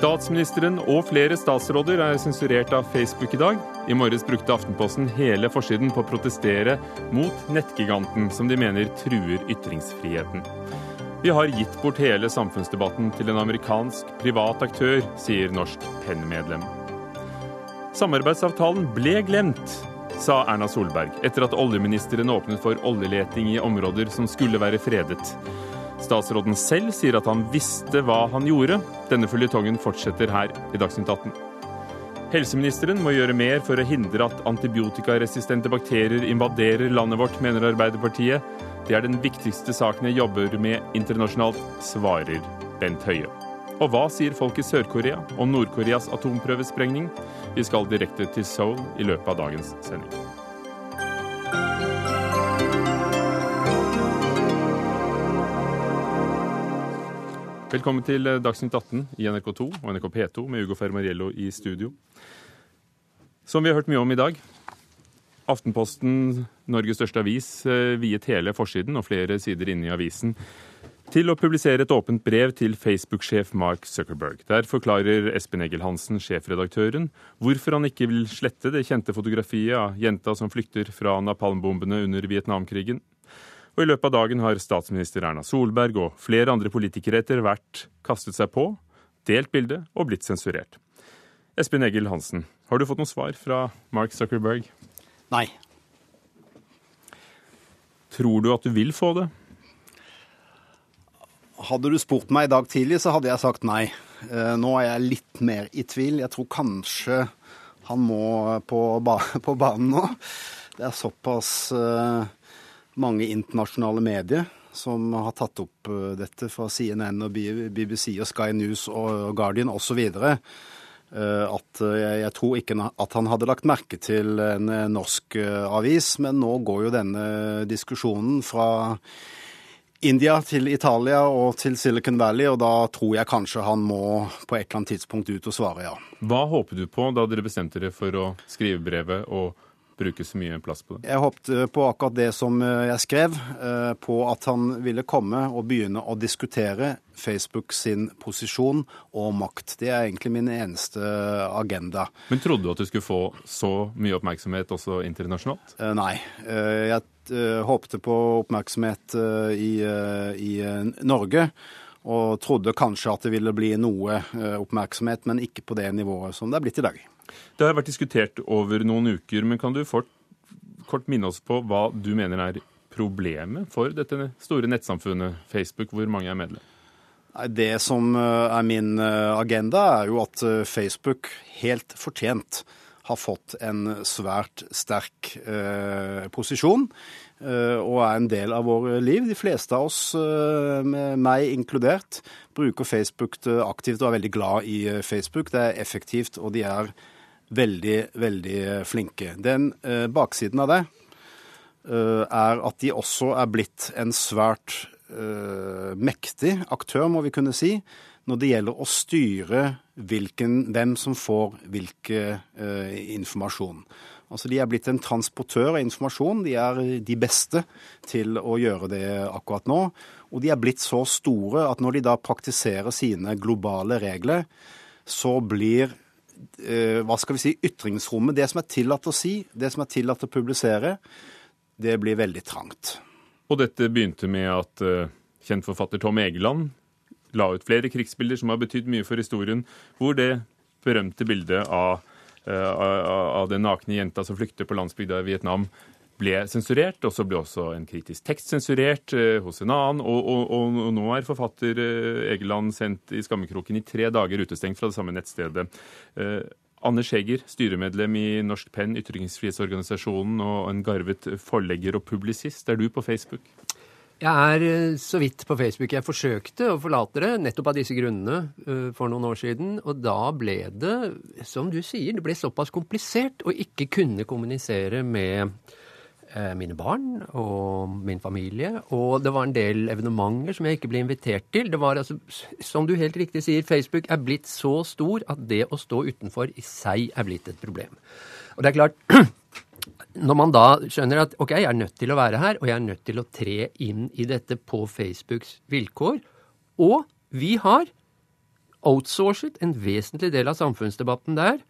Statsministeren og flere statsråder er sensurert av Facebook i dag. I morges brukte Aftenposten hele forsiden på å protestere mot nettgiganten, som de mener truer ytringsfriheten. Vi har gitt bort hele samfunnsdebatten til en amerikansk privat aktør, sier Norsk PEN-medlem. Samarbeidsavtalen ble glemt, sa Erna Solberg, etter at oljeministeren åpnet for oljeleting i områder som skulle være fredet. Statsråden selv sier at han visste hva han gjorde. Denne føljetongen fortsetter her i Dagsnytt 18. Helseministeren må gjøre mer for å hindre at antibiotikaresistente bakterier invaderer landet vårt, mener Arbeiderpartiet. Det er den viktigste saken jeg jobber med internasjonalt, svarer Bent Høie. Og hva sier folk i Sør-Korea om Nord-Koreas atomprøvesprengning? Vi skal direkte til Seoul i løpet av dagens sending. Velkommen til Dagsnytt 18 i NRK2 og NRK P2 med Ugo Fermariello i studio. Som vi har hørt mye om i dag. Aftenposten, Norges største avis, eh, viet hele forsiden og flere sider inne i avisen til å publisere et åpent brev til Facebook-sjef Mark Zuckerberg. Der forklarer Espen Egil Hansen, sjefredaktøren, hvorfor han ikke vil slette det kjente fotografiet av jenta som flykter fra napalmbombene under Vietnamkrigen. Og I løpet av dagen har statsminister Erna Solberg og flere andre politikere etter hvert kastet seg på, delt bildet og blitt sensurert. Espen Egil Hansen, har du fått noe svar fra Mark Zuckerberg? Nei. Tror du at du vil få det? Hadde du spurt meg i dag tidlig, så hadde jeg sagt nei. Eh, nå er jeg litt mer i tvil. Jeg tror kanskje han må på, ba på banen nå. Det er såpass uh, mange internasjonale medier som har tatt opp uh, dette fra CNN og BBC og Sky News og Guardian osv. Uh, at jeg, jeg, tror ikke at han hadde lagt merke til en norsk avis, men nå går jo denne diskusjonen fra India til Italia og til Silicon Valley, og da tror jeg kanskje han må på et eller annet tidspunkt ut og svare ja. Hva håpet du på da dere bestemte dere for å skrive brevet og bruke så mye plass på det? Jeg håpte på akkurat det som eh, jeg skrev, eh, på at han ville komme og begynne å diskutere Facebook sin posisjon og makt. Det er egentlig min eneste agenda. Men trodde du at du skulle få så mye oppmerksomhet også internasjonalt? Eh, nei. Jeg håpte på oppmerksomhet i, i Norge og trodde kanskje at det ville bli noe oppmerksomhet, men ikke på det nivået som det er blitt i dag. Det har vært diskutert over noen uker, men kan du fort, kort minne oss på hva du mener er problemet for dette store nettsamfunnet Facebook, hvor mange er medlem? Det som eh, er min eh, agenda, er jo at eh, Facebook helt fortjent har fått en svært sterk eh, posisjon eh, og er en del av våre liv. De fleste av oss, eh, meg inkludert, bruker Facebook aktivt og er veldig glad i Facebook. Det er effektivt, og de er veldig, veldig flinke. Den eh, baksiden av det eh, er at de også er blitt en svært eh, mektig aktør, må vi kunne si, når det gjelder å styre hvilken, hvem som får hvilken informasjon. Altså De er blitt en transportør av informasjon. De er de beste til å gjøre det akkurat nå. Og de er blitt så store at når de da praktiserer sine globale regler, så blir Eh, hva skal vi si, ytringsrommet, det som er tillatt å si, det som er tillatt å publisere, det blir veldig trangt. Og dette begynte med at uh, kjent forfatter Tom Egeland la ut flere krigsbilder som har betydd mye for historien, hvor det berømte bildet av, av, av, den nakne jenta som flykter på landsbygda i Vietnam, ble sensurert, og så ble også en kritisk tekst sensurert eh, hos en annen. Og, og, og, nå er forfatter eh, Egeland sendt i skammekroken i tre dager utestengt fra det samme nettstedet. Eh, Skjeger, Heger, styremedlem i Norsk Penn, ytringsfrihetsorganisasjonen, og en garvet forlegger og publisist. Er du på Facebook? Jeg er så vidt på Facebook. Jeg forsøkte å forlate det nettopp av disse grunnene for noen år siden. Og da ble det, som du sier, det ble såpass komplisert å ikke kunne kommunisere med mine barn og min familie. Og det var en del evenementer som jeg ikke ble invitert til. Det var altså, som du helt riktig sier, Facebook er blitt så stor at det å stå utenfor i seg er blitt et problem. Og det er klart, når man da skjønner at ok, jeg er nødt til å være her, og jeg er nødt til å tre inn i dette på Facebooks vilkår, og vi har outsourcet en vesentlig del av samfunnsdebatten der,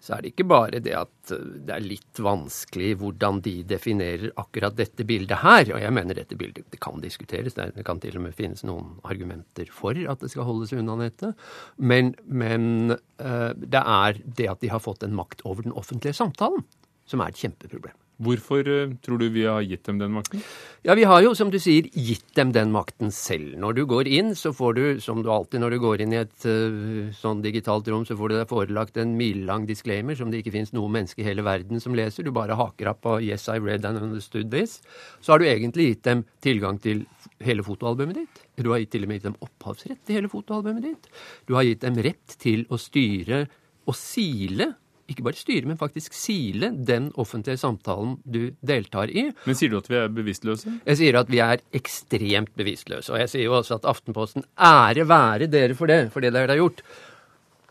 så er det ikke bare det at eh, det er litt vanskelig hvordan de definerer akkurat dette bildet her. Og jeg mener dette bildet det kan diskuteres. Det kan til og med finnes noen argumenter for at det skal holdes unna nettet. Men, men uh, det er det at de har fått en makt over den offentlige samtalen, som er et kjempeproblem. Hvorfor uh, tror du vi har gitt dem den makten? Ja, Vi har jo, som du sier, gitt dem den makten selv. Når du går inn, så får du, som du alltid når du går inn i et uh, sånn digitalt rom, så får du deg forelagt en milelang disclaimer som det ikke finnes noe menneske i hele verden som leser. Du bare haker opp på 'Yes, I read and understood this'. Så har du egentlig gitt dem tilgang til hele fotoalbumet ditt. Du har til og med gitt dem opphavsrett til hele fotoalbumet ditt. Du har gitt dem rett til å styre og sile ikke bare styre, men faktisk sile den offentlige samtalen du deltar i. Men sier du at vi er bevisstløse? Jeg sier at vi er ekstremt bevisstløse. Og jeg sier jo også at Aftenposten ære være dere for det, for det dere har gjort.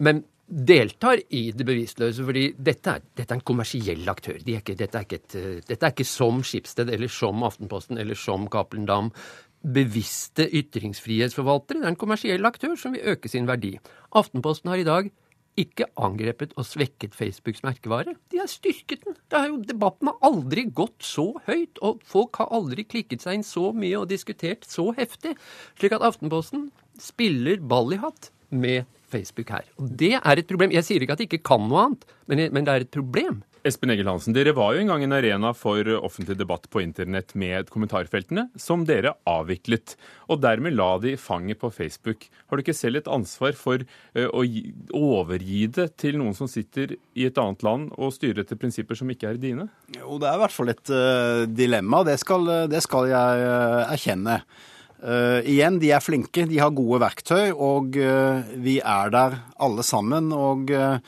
Men deltar i det bevisstløse, fordi dette er, dette er en kommersiell aktør. De er ikke, dette, er ikke et, dette, er ikke som Skipsted eller som Aftenposten eller som Cappelen Dam bevisste ytringsfrihetsforvaltere. Det er en kommersiell aktør som vil øke sin verdi. Aftenposten har i dag ikke angrepet og svekket Facebooks merkevare. De har styrket den. Jo, debatten har aldri gått så høyt, og folk har aldri klikket seg inn så mye og diskutert så heftig. Slik at Aftenposten spiller ball i hatt med Facebook her. Og det er et problem. Jeg sier ikke at de ikke kan noe annet, men, men det er et problem. Espen Egil Hansen, dere var jo en gang en arena for offentlig debatt på internett med kommentarfeltene, som dere avviklet. Og dermed la de fanget på Facebook. Har du ikke selv et ansvar for uh, å overgi det til noen som sitter i et annet land og styrer etter prinsipper som ikke er dine? Jo, det er i hvert fall et uh, dilemma. Det skal, det skal jeg erkjenne. Uh, igjen, de er flinke, de har gode verktøy, og uh, vi er der alle sammen. Og uh,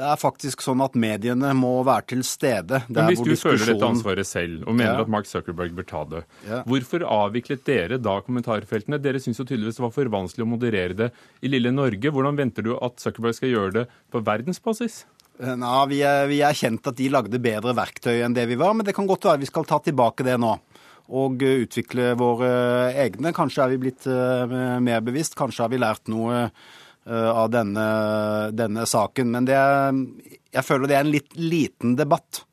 det er faktisk sånn at mediene må være til stede. Men Hvis du føler dette ansvaret selv og mener ja. at Mark Zuckerberg bør ta det, ja. hvorfor avviklet dere da kommentarfeltene? Dere syns jo tydeligvis det var for vanskelig å moderere det i lille Norge. Hvordan venter du at Zuckerberg skal gjøre det på verdensbasis? Nei, vi er, vi er kjent at de lagde bedre verktøy enn det vi var, men det kan godt være vi skal ta tilbake det nå og utvikle våre egne. Kanskje er vi blitt mer bevisst, kanskje har vi lært noe Eh, av denne, denne saken. Men er, jeg føler det er en litt liten debatt.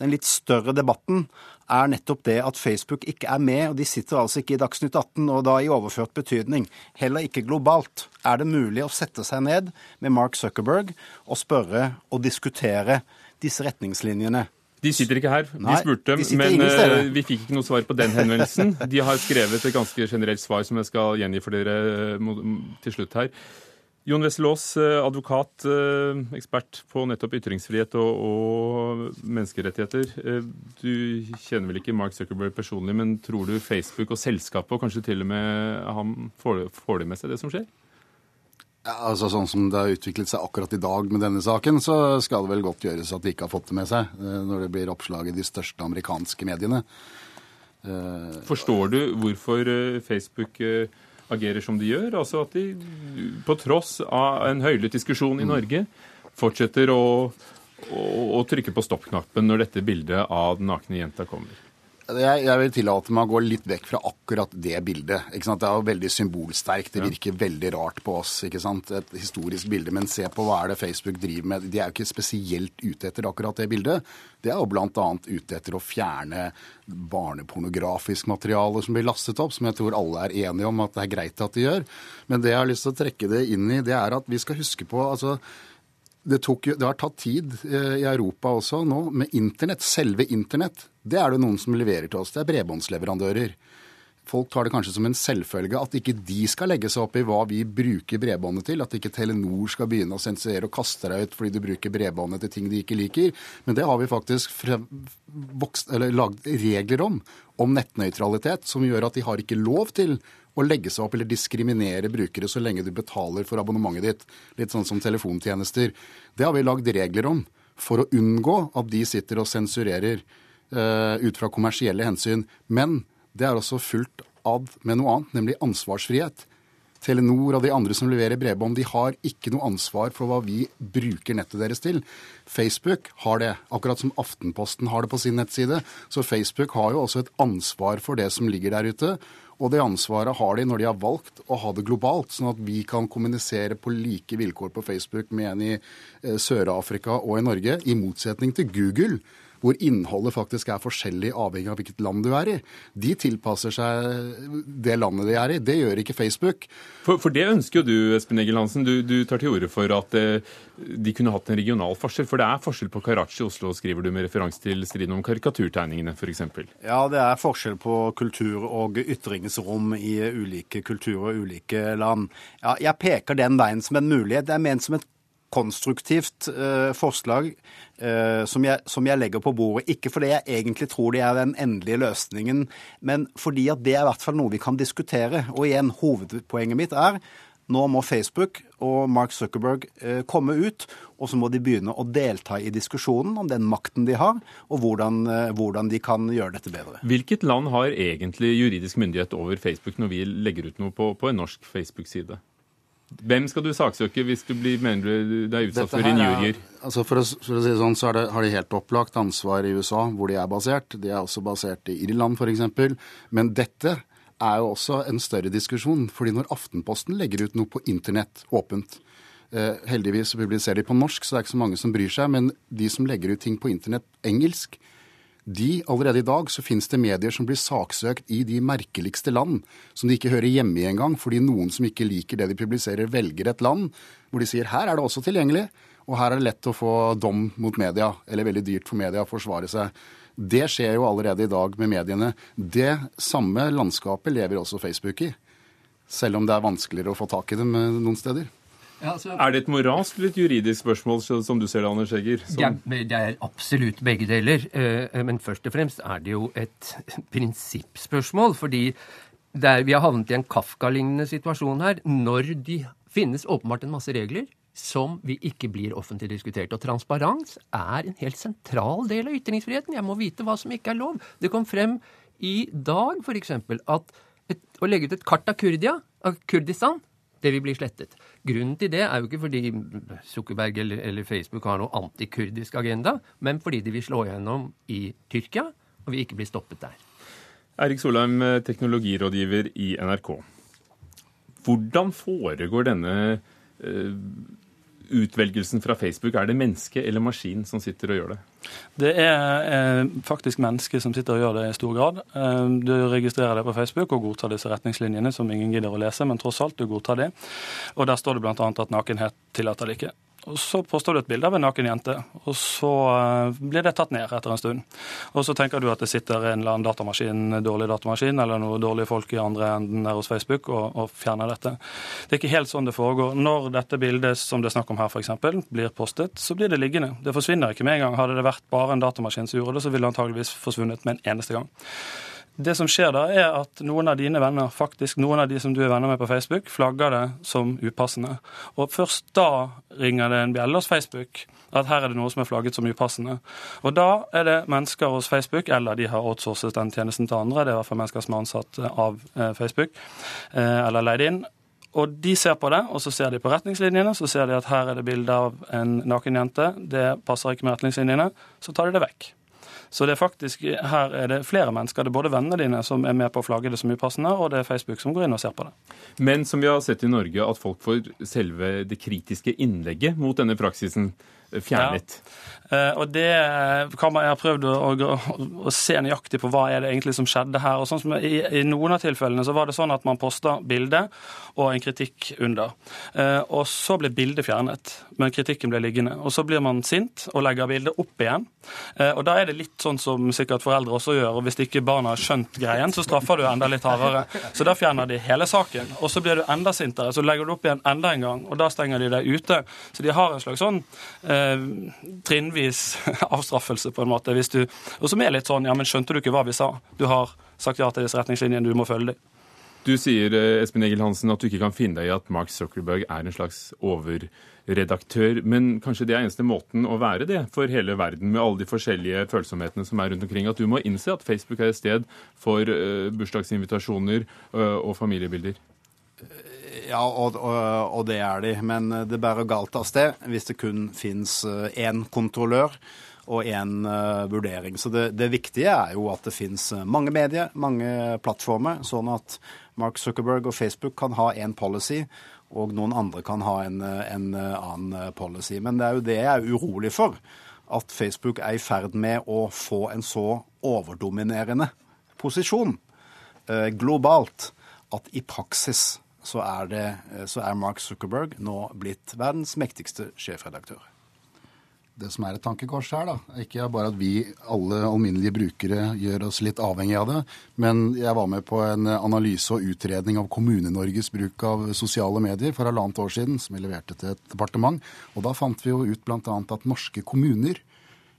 Den litt større debatten er nettopp det at Facebook ikke er med, og de sitter altså ikke i Dagsnytt 18, og da i overført betydning. Heller ikke globalt. Er det mulig å sette seg ned med Mark Zuckerberg og spørre og diskutere disse retningslinjene? De sitter ikke her. De spurte, de men uh, vi fikk ikke noe svar på den henvendelsen. De har skrevet et ganske generelt svar som jeg skal gjengi for dere uh, til slutt her. Jon Wessel-Aas, eh, advokat, eh, ekspert på nettopp ytringsfrihet og, og, menneskerettigheter. Eh, du kjenner vel ikke Mark Zuckerberg personlig, men tror du Facebook og selskapet, og kanskje til og med ham får, får det med seg det som skjer? Ja, altså Sånn som det har utviklet seg akkurat i dag med denne saken, så skal det vel godt gjøres at de ikke har fått det med seg, når det blir oppslag i de største amerikanske mediene. Forstår du hvorfor Facebook agerer som de gjør. Altså at de, på tross av en høylytt diskusjon i Norge, fortsetter å, å, å trykke på stoppknappen når dette bildet av den nakne jenta kommer. Jeg, jeg, vil tillate meg å gå litt vekk fra akkurat det bildet. Det er jo veldig symbolsterkt. Det virker veldig rart på oss. ikke sant? Et historisk bilde. Men se på hva er det Facebook driver med. De er jo ikke spesielt ute etter akkurat det bildet. Det er jo bl.a. ute etter å fjerne barnepornografisk materiale som blir lastet opp, som jeg tror alle er enige om at det er greit at de gjør. Men det jeg har lyst til å trekke det inn i, det er at vi skal huske på altså det, tok, det, har tatt tid eh, i Europa også nå med internett. Selve internett. Det er det noen som leverer til oss. Det er bredbåndsleverandører. Folk tar det kanskje som en selvfølge at ikke de skal legge seg opp i hva vi bruker bredbåndet til. At ikke Telenor skal begynne å sensurere og kaste deg ut fordi du bruker bredbåndet til ting de ikke liker. Men det har vi faktisk lagd regler om. Om nettnøytralitet, som gjør at de har ikke lov til å legge seg opp eller diskriminere brukere så lenge du betaler for abonnementet ditt. Litt sånn som telefontjenester. Det har vi lagd regler om for å unngå at de sitter og sensurerer ut fra kommersielle hensyn. Men det er også fullt ad med noe annet, nemlig ansvarsfrihet. Telenor og de andre som leverer bredbånd, de har ikke noe ansvar for hva vi bruker nettet deres til. Facebook har det, akkurat som Aftenposten har det på sin nettside. Så Facebook har jo også et ansvar for det som ligger der ute. Og det ansvaret har de når de har valgt å ha det globalt, sånn at vi kan kommunisere på like vilkår på Facebook med en i eh, Sør-Afrika og i Norge, i motsetning til Google hvor innholdet faktisk er forskjellig avhengig av hvilket land du er i. De tilpasser seg det landet de er i. Det gjør ikke Facebook. For, for det ønsker jo du, Espen Egil Hansen. Du, du tar til orde for at eh, de kunne hatt en regional forskjell. For det er forskjell på Karachi og Oslo, skriver du med referanse til striden om karikaturtegningene f.eks. Ja, det er forskjell på kultur og ytringsrom i ulike kulturer og ulike land. Ja, jeg peker den veien som en mulighet. Det er ment som et konstruktivt eh, forslag eh, som, jeg, som, jeg, legger på bordet. Ikke fordi jeg egentlig tror det er den endelige løsningen, men fordi at det er i hvert fall noe vi kan diskutere. Og igjen, hovedpoenget mitt er nå må Facebook og Mark Zuckerberg eh, komme ut, og så må de begynne å delta i diskusjonen om den makten de har, og hvordan, eh, hvordan, de kan gjøre dette bedre. Hvilket land har egentlig juridisk myndighet over Facebook når vi legger ut noe på, på en norsk Facebook-side? Hvem skal du saksøke hvis du blir, mener du er utsatt for injurier? Altså for, å, for å si det sånn, så det, har de helt opplagt ansvar i USA, hvor de er basert. De er også basert i Irland f.eks. Men dette er jo også en større diskusjon. fordi når Aftenposten legger ut noe på internett åpent eh, Heldigvis publiserer de på norsk, så det er ikke så mange som bryr seg. Men de som legger ut ting på internett engelsk, de, Allerede i dag så finnes det medier som blir saksøkt i de merkeligste land, som de ikke hører hjemme i engang, fordi noen som ikke liker det de publiserer, velger et land hvor de sier her er det også tilgjengelig, og her er det lett å få dom mot media, eller veldig dyrt for media å forsvare seg. Det skjer jo allerede i dag med mediene. Det samme landskapet lever også Facebook i, selv om det er vanskeligere å få tak i dem eh, noen steder. Ja, altså, er det et moralsk eller et juridisk spørsmål, som du ser det, Anders Egger? Som... Ja, det er absolutt begge deler. Eh, men først og fremst er det jo et prinsippspørsmål. Fordi der vi har havnet i en Kafka-lignende situasjon her. Når de finnes åpenbart en masse regler som vi ikke blir offentlig diskutert. Og transparens er en helt sentral del av ytringsfriheten. Jeg må vite hva som ikke er lov. Det kom frem i dag f.eks. at et, å legge ut et kart av Kurdia, av Kurdistan det vil bli slettet. Grunnen til det er jo ikke fordi Zuckerberg eller, eller Facebook har noe antikurdisk agenda, men fordi de vil slå gjennom i Tyrkia og vil ikke bli stoppet der. Erik Solheim, teknologirådgiver i NRK. Hvordan foregår denne uh, utvelgelsen fra Facebook? Er det menneske eller maskin som sitter og gjør det? Det er eh, faktisk mennesker som sitter og gjør det i stor grad. Eh, du registrerer det på Facebook og godtar disse retningslinjene som ingen gidder å lese, men tross alt, du godtar det. Og der står det bl.a. at nakenhet tillater det ikke. Og Så påstår du et bilde av en naken jente, og så uh, blir det tatt ned etter en stund. Og så tenker du at det sitter en eller annen datamaskin, dårlig datamaskin eller noen dårlige folk i andre enden der hos Facebook og, og, fjerner dette. Det er ikke helt sånn det foregår. Når dette bildet som det er snakk om her f.eks. blir postet, så blir det liggende. Det forsvinner ikke med en gang. Hadde det vært bare en datamaskin som gjorde det, så ville det antageligvis forsvunnet med en eneste gang. Det som skjer da, er at noen av dine venner, faktisk noen av de som du er venner med på Facebook, flagger det som upassende. Og først da ringer det en bjelle hos Facebook at her er det noe som er flagget som upassende. Og da er det mennesker hos Facebook, eller de har outsourcet den tjenesten til andre, det er i hvert fall mennesker som er ansatt av eh, Facebook, eh, eller leid inn. Og de ser på det, og så ser de på retningslinjene, så ser de at her er det bilde av en naken jente. Det passer ikke med retningslinjene. Så tar de det vekk. Så det er faktisk, her er det flere mennesker. Det er både vennene dine som er med på å flagge det som upassende, og det er Facebook som går inn og ser på det. Men som vi har sett i Norge, at folk får selve det kritiske innlegget mot denne praksisen fjernet. Ja. Uh, og det kan man, Jeg har prøvd å, å, å, se nøyaktig på hva er det egentlig som skjedde her. og sånn som i, i, noen av tilfellene så var det sånn at man posta bilde og en kritikk under. Uh, og så ble bildet fjernet, men kritikken ble liggende. Og så blir man sint og legger bildet opp igjen. Og da er det litt sånn som sikkert foreldre også gjør. og Hvis ikke barna har skjønt greien, så straffer du enda litt hardere. Så da fjerner de hele saken. Og så blir du enda sintere, så legger du opp igjen enda en gang, og da stenger de deg ute. Så de har en slags sånn trinnvis avstraffelse, på en måte. Hvis du, og som er litt sånn ja, men skjønte du ikke hva vi sa? Du har sagt ja til disse retningslinjene, du må følge dem. Du sier eh, Espen Egil Hansen, at du ikke kan finne deg i at Mark Zuckerberg er en slags overredaktør. Men kanskje det er eneste måten å være det for hele verden, med alle de forskjellige følsomhetene som er rundt omkring. At du må innse at Facebook er et sted for uh, bursdagsinvitasjoner og familiebilder. Ja, og, og, og, det er de. Men det bærer galt av sted hvis det kun fins én kontrollør og én uh, vurdering. Så det, det, viktige er jo at det fins mange medier, mange plattformer, sånn at Mark Zuckerberg og Facebook kan ha én policy, og noen andre kan ha en, en, annen policy. Men det er jo det jeg er urolig for. At Facebook er i ferd med å få en så overdominerende posisjon eh, globalt at i praksis så er, det, så er Mark Zuckerberg nå blitt verdens mektigste sjefredaktør. Det som er et tankekors her, da, ikke bare at vi alle alminnelige brukere gjør oss litt avhengig av det, men jeg var med på en analyse og utredning av Kommune-Norges bruk av sosiale medier for halvannet år siden, som vi leverte til et departement. Og da fant vi jo ut bl.a. at norske kommuner,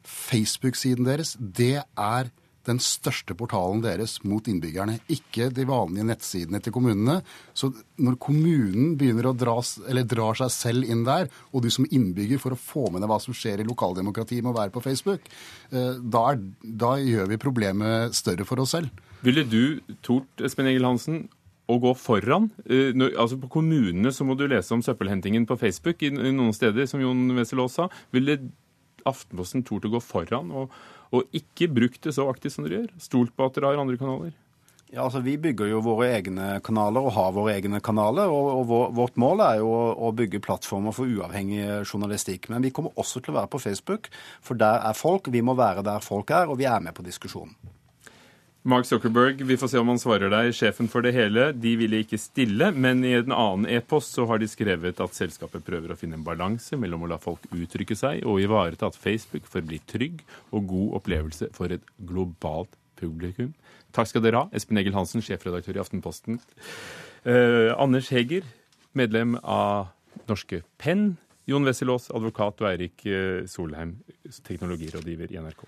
Facebook-siden deres, det er den største portalen deres mot innbyggerne, ikke de vanlige nettsidene til kommunene. Så når kommunen begynner å dra, eller drar seg selv inn der, og du som innbygger for å få med deg hva som skjer i lokaldemokratiet må være på Facebook, eh, da, er, da gjør vi problemet større for oss selv. Ville du tort, Espen Egil Hansen, å gå foran. Eh, altså På kommunene så må du lese om søppelhentingen på Facebook i, noen steder, som Jon Wessel sa. Ville Aftenposten tort å gå foran og, og ikke brukt det så aktivt som dere gjør? Stolt på at dere har andre kanaler? Ja, altså Vi bygger jo våre egne kanaler og har våre egne kanaler. og, og Vårt mål er jo å bygge plattformer for uavhengig journalistikk. Men vi kommer også til å være på Facebook, for der er folk. Vi må være der folk er, og vi er med på diskusjonen. Mark Zuckerberg, vi får se om han svarer deg, sjefen for det hele. De ville ikke stille, men i en annen e-post så har de skrevet at selskapet prøver å finne en balanse mellom å la folk uttrykke seg og ivareta at Facebook forblir trygg og god opplevelse for et globalt publikum. Takk skal dere ha, Espen Egil Hansen, sjefredaktør i Aftenposten. Eh, Anders Heger, medlem av Norske Penn. Jon Wesselås, advokat, og Eirik eh, Solheim, teknologirådgiver i NRK.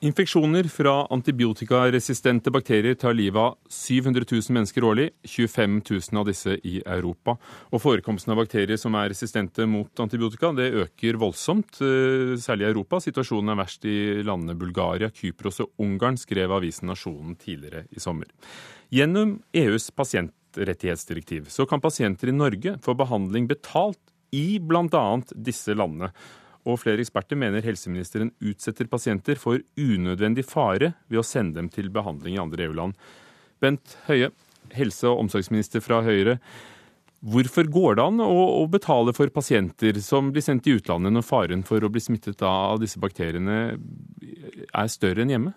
Infeksjoner fra antibiotikaresistente bakterier tar livet av 700 000 mennesker årlig, 25 000 av disse i Europa. Og Forekomsten av bakterier som er resistente mot antibiotika, det øker voldsomt, eh, særlig i Europa. Situasjonen er verst i landene Bulgaria, Kypros og Ungarn, skrev avisen Nasjonen tidligere i sommer. Gjennom EUs pasientrettighetsdirektiv så kan pasienter i Norge få behandling betalt i bl.a. disse landene. Og flere eksperter mener helseministeren utsetter pasienter for unødvendig fare ved å sende dem til behandling i andre EU-land. Bent Høie, helse- og omsorgsminister fra Høyre. Hvorfor går det an å, betale for pasienter som blir sendt i utlandet når faren for å bli smittet av disse bakteriene er større enn hjemme?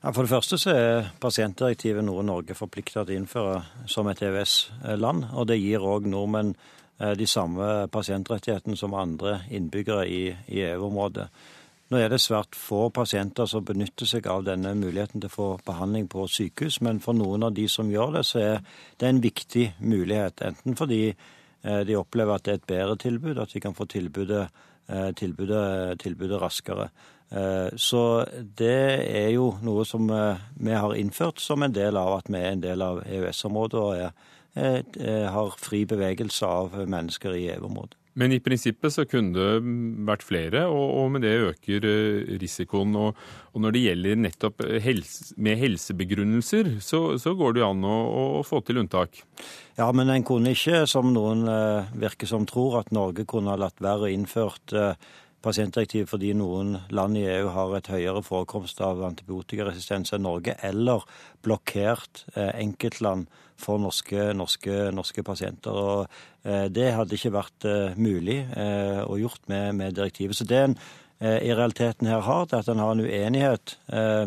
Ja, for det første så er pasientdirektivet noe Norge forplikter til å innføre som et EØS-land. Og det gir òg nordmenn de samme pasientrettighetene som andre innbyggere i, i EU-området. Nå er det svært få pasienter som benytter seg av denne muligheten til å få behandling på sykehus, men for noen av de som gjør det, så er det en viktig mulighet. Enten fordi eh, de opplever at det er et bedre tilbud, at de kan få tilbudet, eh, tilbudet, tilbudet raskere. Så det er jo noe som vi har innført som en del av at vi er en del av EØS-området og er Eh, eh, har fri bevegelse av mennesker i EU-området. Men i prinsippet så kunne det vært flere, og, med det øker eh, risikoen. Og, og, når det gjelder nettopp helse, med helsebegrunnelser, så, så, går det jo an å, å, få til unntak. Ja, men en kunne ikke, som noen virker som tror, at Norge kunne ha latt være å innført pasientdirektiv fordi noen land i EU har et høyere forekomst av antibiotikaresistens enn Norge, eller blokkert enkeltland for norske, norske, norske pasienter. Og eh, Det hadde ikke vært eh, mulig eh, å gjort med, med direktivet. Så det en i realiteten her har, er at en har en uenighet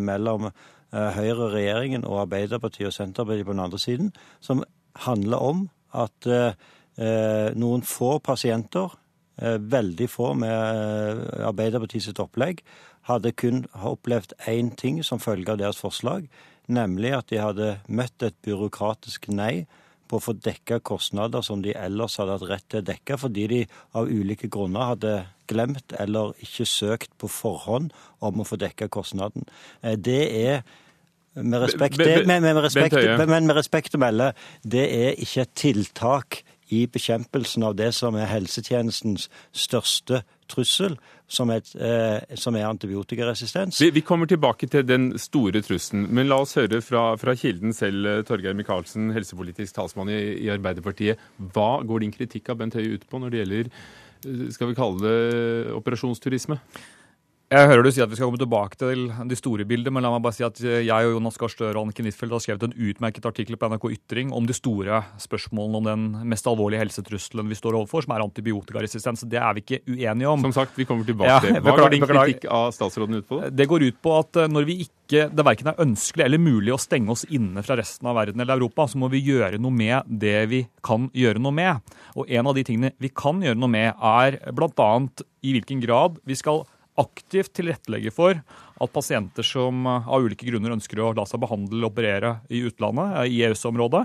mellom Høyre, regjeringen og Arbeiderpartiet og Senterpartiet på den andre siden, som handler om at noen få pasienter, veldig få med Arbeiderpartiet sitt opplegg, hadde kun opplevd én ting som følge av deres forslag, nemlig at de hadde møtt et byråkratisk nei på å få dekka kostnader som de ellers hadde hatt rett til å dekke, fordi de av ulike grunner hadde glemt eller ikke søkt på forhånd om å få dekka kostnaden. Eh, det er med respekt, det, men, med respekt, men med respekt å melde, det er ikke et tiltak i bekjempelsen av det som er helsetjenestens største trussel, som er, eh, som er antibiotikaresistens. Vi, vi kommer tilbake til den store trusselen, men la oss høre fra, fra kilden selv, eh, Torgeir Micaelsen, helsepolitisk talsmann i, i Arbeiderpartiet. Hva går din kritikk av Bent Høie ut på når det gjelder eh, skal vi kalle det operasjonsturisme? Jeg hører du si at vi skal komme tilbake til de store bildene, men la meg bare si at jeg og Jonas Gahr Støre og Anniken Huitfeldt har skrevet en utmerket artikkel på NRK Ytring om de store spørsmålene om den mest alvorlige helsetrusselen vi står overfor, som er antibiotikaresistens. Det er vi ikke uenige om. Som sagt, vi kommer tilbake Ja, til Hva beklager, går din kritikk av statsråden ut på? Det går ut på at eh, når vi ikke, det verken er ønskelig eller mulig å stenge oss inne fra resten av verden eller Europa, så må vi gjøre noe med det vi kan gjøre noe med. Og en av de tingene vi kan gjøre noe med, er bl.a. i hvilken grad vi skal aktivt tilrettelegge for at pasienter som eh, av ulike grunner ønsker å la seg behandle eller operere i utlandet, eh, i EØS-området,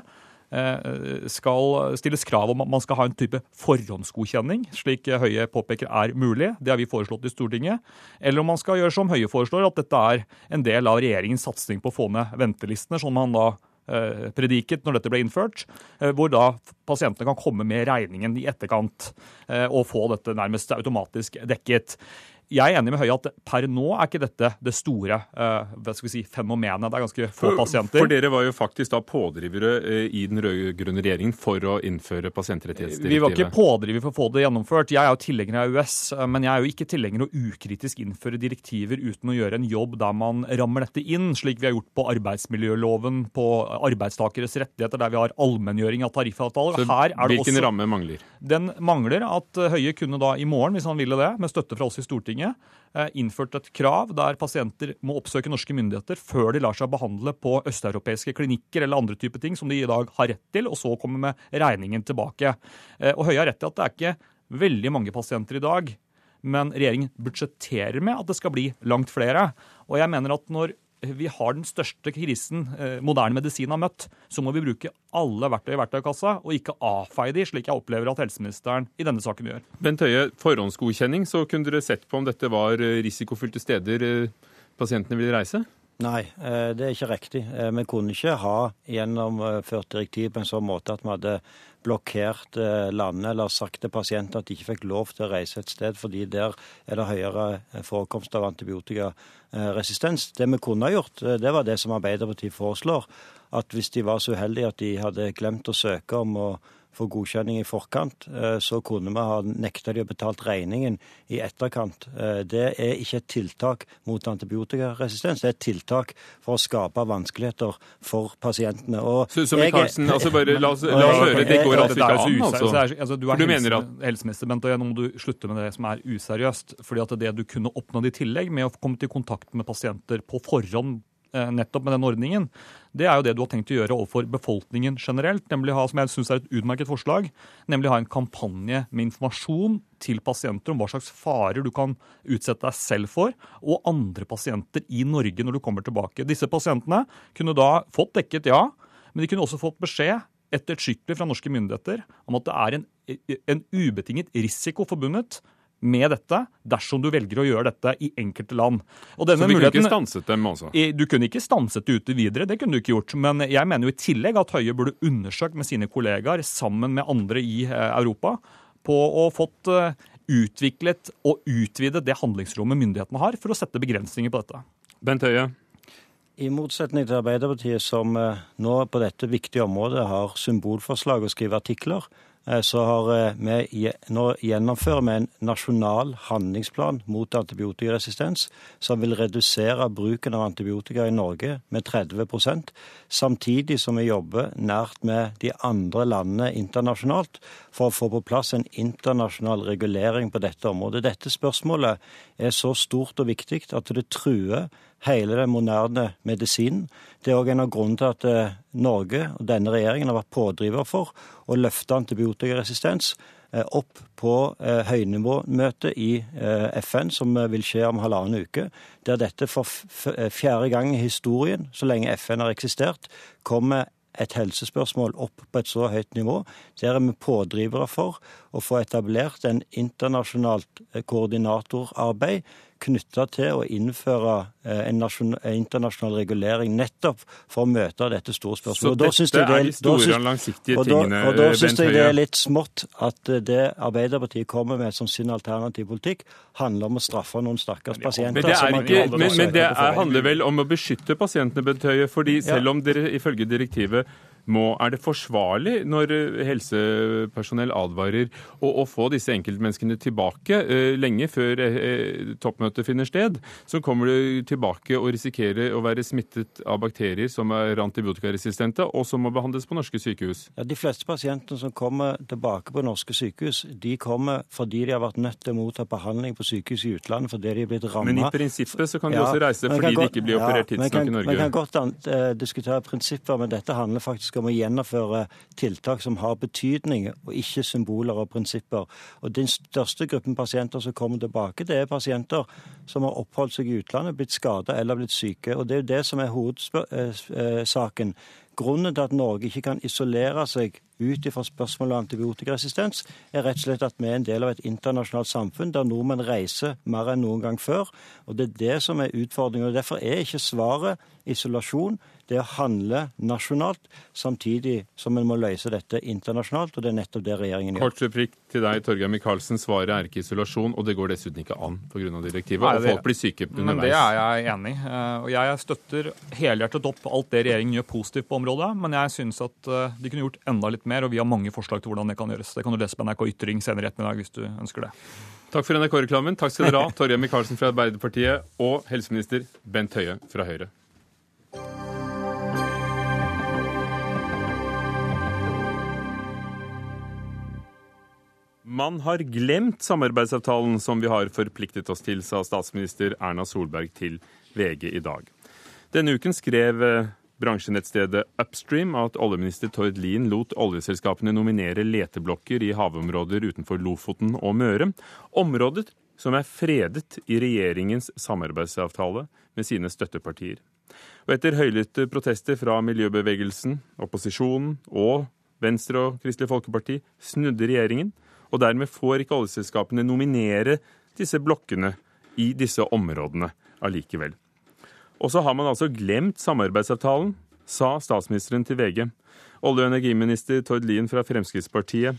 eh, skal stilles krav om at man skal ha en type forhåndsgodkjenning, slik Høie påpeker er mulig. Det har vi foreslått i Stortinget. Eller om man skal gjøre som Høie foreslår, at dette er en del av regjeringens satsing på å få ned ventelistene, som han da prediket når dette ble innført, hvor da pasientene kan komme med regningen i etterkant og få dette nærmest automatisk dekket. Jeg er enig med Høie at per nå er ikke dette det store eh, hva skal vi si, fenomenet. Det er ganske få pasienter. For dere var jo faktisk da pådrivere eh, i den rød-grønne regjeringen for å innføre pasientrettighetsdirektivet. Vi var ikke pådriver for å få det gjennomført. Jeg er jo tilhenger av EØS, men jeg er jo ikke tilhenger av å ukritisk innføre direktiver uten å gjøre en jobb der man rammer dette inn, slik vi har gjort på arbeidsmiljøloven, på arbeidstakeres rettigheter, der vi har allmenngjøring av tariffavtaler. Så er hvilken også ramme mangler? Den mangler at eh, Høie kunne da i morgen, hvis han ville det, med støtte fra oss i Stortinget, eh, innført et krav der pasienter må oppsøke norske myndigheter før de lar seg behandle på østeuropeiske klinikker eller andre typer ting som de i dag har rett til, og så komme med regningen tilbake. Eh, Og Høie har rett i at det er ikke veldig mange pasienter i dag, men regjeringen budsjetterer med at det skal bli langt flere. Og jeg mener at når vi har den største krisen eh, moderne medisin har møtt, så må vi bruke alle verktøy i verktøykassa, og ikke avfeie de, slik jeg opplever at helseministeren i denne saken gjør. Bent Høie, forhåndsgodkjenning, så kunne dere sett på om dette var eh, risikofylte steder eh, pasientene ville reise? Nei, eh, det er ikke riktig. Eh, Vi kunne ikke ha gjennomført direktiv på en sånn måte at vi hadde blokkert eh, landet eller sagt til pasienter at de ikke fikk lov til å reise et sted fordi der er det høyere eh, forekomst av antibiotikaresistens. Det vi kunne ha gjort, eh, det var det som Arbeiderpartiet foreslår. At hvis de var så uheldige at de hadde glemt å søke om å få godkjenning i forkant, eh, så kunne vi ha nekta de å betalt regningen i etterkant. Eh, Det er ikke et tiltak mot antibiotikaresistens, det er et tiltak for å skape vanskeligheter for pasientene. Og Så, så Micaelsen, altså bare la oss, la oss høre, det går altså ikke an, så altså. altså, du er du helse, at- helseminister, Bent, og nå må du slutte med det som er useriøst. fordi at det du kunne oppnådd i tillegg med å komme til kontakt med pasienter på forhånd nettopp med den ordningen, det er jo det du har tenkt å gjøre overfor befolkningen generelt. nemlig ha, som jeg synes er et utmerket forslag, nemlig ha en kampanje med informasjon til pasienter om hva slags farer du kan utsette deg selv for, og andre pasienter i Norge når du kommer tilbake. Disse pasientene kunne da fått dekket, ja, men de kunne også fått beskjed ettertrykkelig fra norske myndigheter om at det er en, en ubetinget risiko forbundet med dette dersom du velger å gjøre dette i enkelte land. Og denne Så vi kunne ikke stanset dem, altså? Du kunne ikke stanset det ute videre, det kunne du ikke gjort. Men jeg mener jo i tillegg at Høie burde undersøkt med sine kollegaer, sammen med andre i eh, Europa, på å fått eh, utviklet og utvidet det handlingsrommet myndighetene har for å sette begrensninger på dette. Bent Høie, I motsetning til Arbeiderpartiet, som eh, nå på dette viktige området har symbolforslag og skriver artikler, så har eh, vi nå gjennomfører vi en nasjonal handlingsplan mot antibiotikaresistens som vil redusere bruken av antibiotika i Norge med 30% samtidig som vi jobber nært med de andre landene internasjonalt for å få på plass en internasjonal regulering på dette området. Dette spørsmålet er så stort og viktig at det truer hele den moderne medisinen. Det er òg en av grunnene til at eh, Norge og denne regjeringen har vært pådriver for å løfte antibiotikaresistens eh, opp på eh, høynivåmøtet i FN, som vil skje om halvannen uke, der dette for fjerde gang i historien, så lenge FN har eksistert, kommer et helsespørsmål opp på et så høyt nivå. Der er vi pådrivere for å få etablert en internasjonalt koordinatorarbeid knytta til å innføre eh, en, nasjon, en internasjonal regulering nettopp for å møte dette store Så spørsmålet. Og da synes jeg det er de store og langsiktige og da, tingene, og da da syns jeg det er litt smått at eh, det Arbeiderpartiet kommer med som sin alternative politikk, handler om å straffe noen stakkars pasienter. Men det, ikke, men, men det er, handler vel om å beskytte pasientene, Bent Høie. fordi selv om dere ifølge direktivet må, er det forsvarlig når eh, helsepersonell advarer å, å få disse enkeltmenneskene tilbake eh, lenge før eh, eh, toppmøtet finner sted. Så kommer du tilbake og risikerer å være smittet av bakterier som er antibiotikaresistente, og som må behandles på norske sykehus. Ja, De fleste pasientene som kommer tilbake på norske sykehus, de kommer fordi de har vært nødt til å motta behandling på sykehus i utlandet fordi de er blitt rammet. Men i prinsippet så kan de også reise fordi de ikke blir ja, operert tidsnok i Norge. Vi kan godt eh, diskutere prinsipper, men dette handler faktisk om å gjennomføre tiltak som har betydning, og ikke symboler og prinsipper. Og Den største gruppen pasienter som kommer tilbake, det er pasienter som har oppholdt seg i utlandet, blitt skada eller blitt syke. Og Det er jo det som er hovedsaken. Grunnen til at Norge ikke kan isolere seg ut ifra spørsmålet om antibiotikaresistens, er rett og slett at vi er en del av et internasjonalt samfunn der nordmenn reiser mer enn noen gang før. Og Det er det som er utfordringen. og Derfor er ikke svaret isolasjon. Det er å handle nasjonalt, samtidig som en må løse dette internasjonalt. og Det er nettopp det regjeringen gjør. Kort replikk til deg, Torgeir Micaelsen. Svaret er ikke isolasjon, og det går dessuten ikke an pga. direktivet. Nei, Og folk blir syke underveis. Men det er jeg enig i. Eh, Og jeg støtter helhjertet opp alt det regjeringen gjør positivt på området. Men jeg syns at eh, de kunne gjort enda litt mer, og vi har mange forslag til hvordan det kan gjøres. Det kan du lese på NRK Ytring senere i ettermiddag hvis du ønsker det. Takk for NRK-reklamen. Takk skal dere ha, Torgeir Micaelsen fra Arbeiderpartiet og helseminister Bent Høie fra Høyre. Man har glemt samarbeidsavtalen som vi har forpliktet oss til, sa statsminister Erna Solberg til VG i dag. Denne uken skrev bransjenettstedet Upstream at oljeminister Tord Lien lot oljeselskapene nominere leteblokker i havområder utenfor Lofoten og Møre, Området som er fredet i regjeringens samarbeidsavtale med sine støttepartier. Og etter høylytte protester fra miljøbevegelsen, opposisjonen og Venstre og Kristelig Folkeparti snudde regjeringen, og dermed får ikke oljeselskapene nominere disse blokkene i disse områdene allikevel. Og så har man altså glemt samarbeidsavtalen, sa statsministeren til VG. Olje- og energiminister Tord Lien fra Fremskrittspartiet.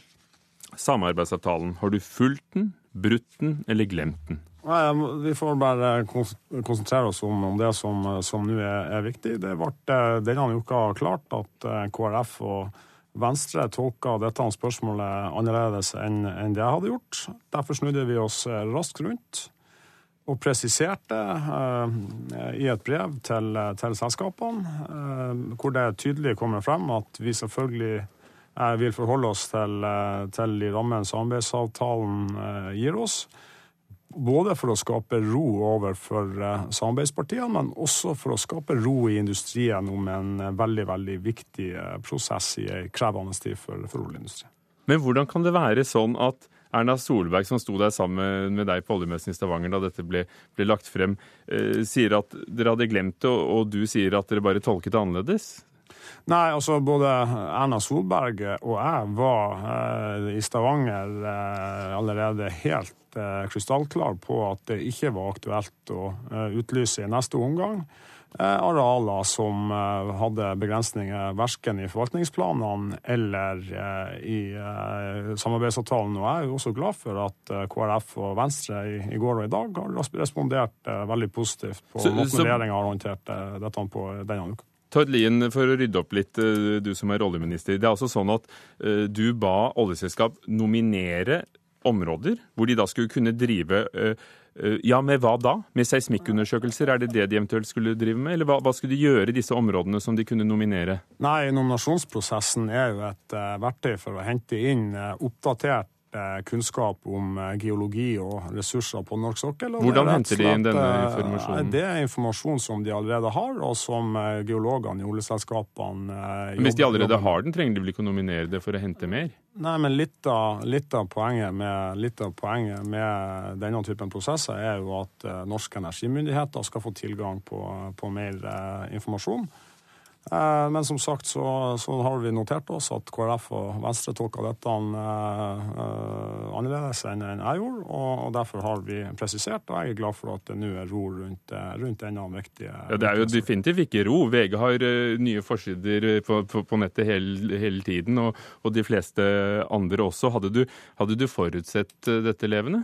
Samarbeidsavtalen, har du fulgt den, brutt den eller glemt den? Nei, Vi får bare konsentrere oss om, om det som, som nå er, er viktig. Det ble eh, denne uka klart at eh, KrF og Venstre tolka dette spørsmålet annerledes enn enn det jeg hadde gjort. Derfor snudde vi oss eh, raskt rundt og presiserte eh, i et brev til, til selskapene, eh, hvor det tydelig kommer frem at vi selvfølgelig eh, vil forholde oss til, til de rammene samarbeidsavtalen gir oss. Både for å skape ro overfor samarbeidspartiene, men også for å skape ro i industrien om en veldig veldig viktig prosess i en krevende tid for, for oljeindustrien. Men hvordan kan det være sånn at Erna Solberg, som sto der sammen med deg på oljemessen i Stavanger da dette ble, ble lagt frem, eh, sier at dere hadde glemt det, og, og du sier at dere bare tolket det annerledes? Nei, altså både Erna Solberg og jeg var eh, i Stavanger eh, allerede helt eh, krystallklar på at det ikke var aktuelt å eh, utlyse i neste omgang arealer som eh, hadde begrensninger verken i forvaltningsplanene eller eh, i eh, samarbeidsavtalen. Og jeg er jo også glad for at eh, KrF og Venstre i, går og i dag har respondert eh, veldig positivt på Så- måten regjeringa har håndtert eh, dette på denne uka. Tord Lien, for å rydde opp litt, eh, du som er oljeminister. Det er altså sånn at eh, du ba oljeselskap nominere områder hvor de da skulle kunne drive eh, eh, Ja, med hva da? Med seismikkundersøkelser? Er det det de eventuelt skulle drive med? Eller hva, hva skulle de gjøre i disse områdene som de kunne nominere? Nei, nominasjonsprosessen er jo et eh, verktøy for å hente inn eh, oppdatert eh, kunnskap om eh, geologi og ressurser på norsk sokkel. Hvordan henter de inn denne eh, informasjonen? Det er informasjon som de allerede har, og som eh, geologene i oljeselskapene jobber hvis de allerede har den, trenger de vel ikke å nominere det for å hente mer? Nei, men litt av, litt, av med, litt av poenget med denne typen prosesser er jo at eh, norske energimyndigheter skal få tilgang på, på mer eh, informasjon. Eh, Men som sagt så, så har vi notert oss at KrF og Venstre tolka dette eh, eh, annerledes enn jeg gjorde, og, og derfor har vi presisert, og jeg er glad for at det nå er ro rundt, rundt denne viktige Ja, Det er jo definitivt ikke ro. VG har nye forsider på, på, på nettet hele, hele tiden, og, og de fleste andre også. Hadde du, hadde du forutsett dette levende?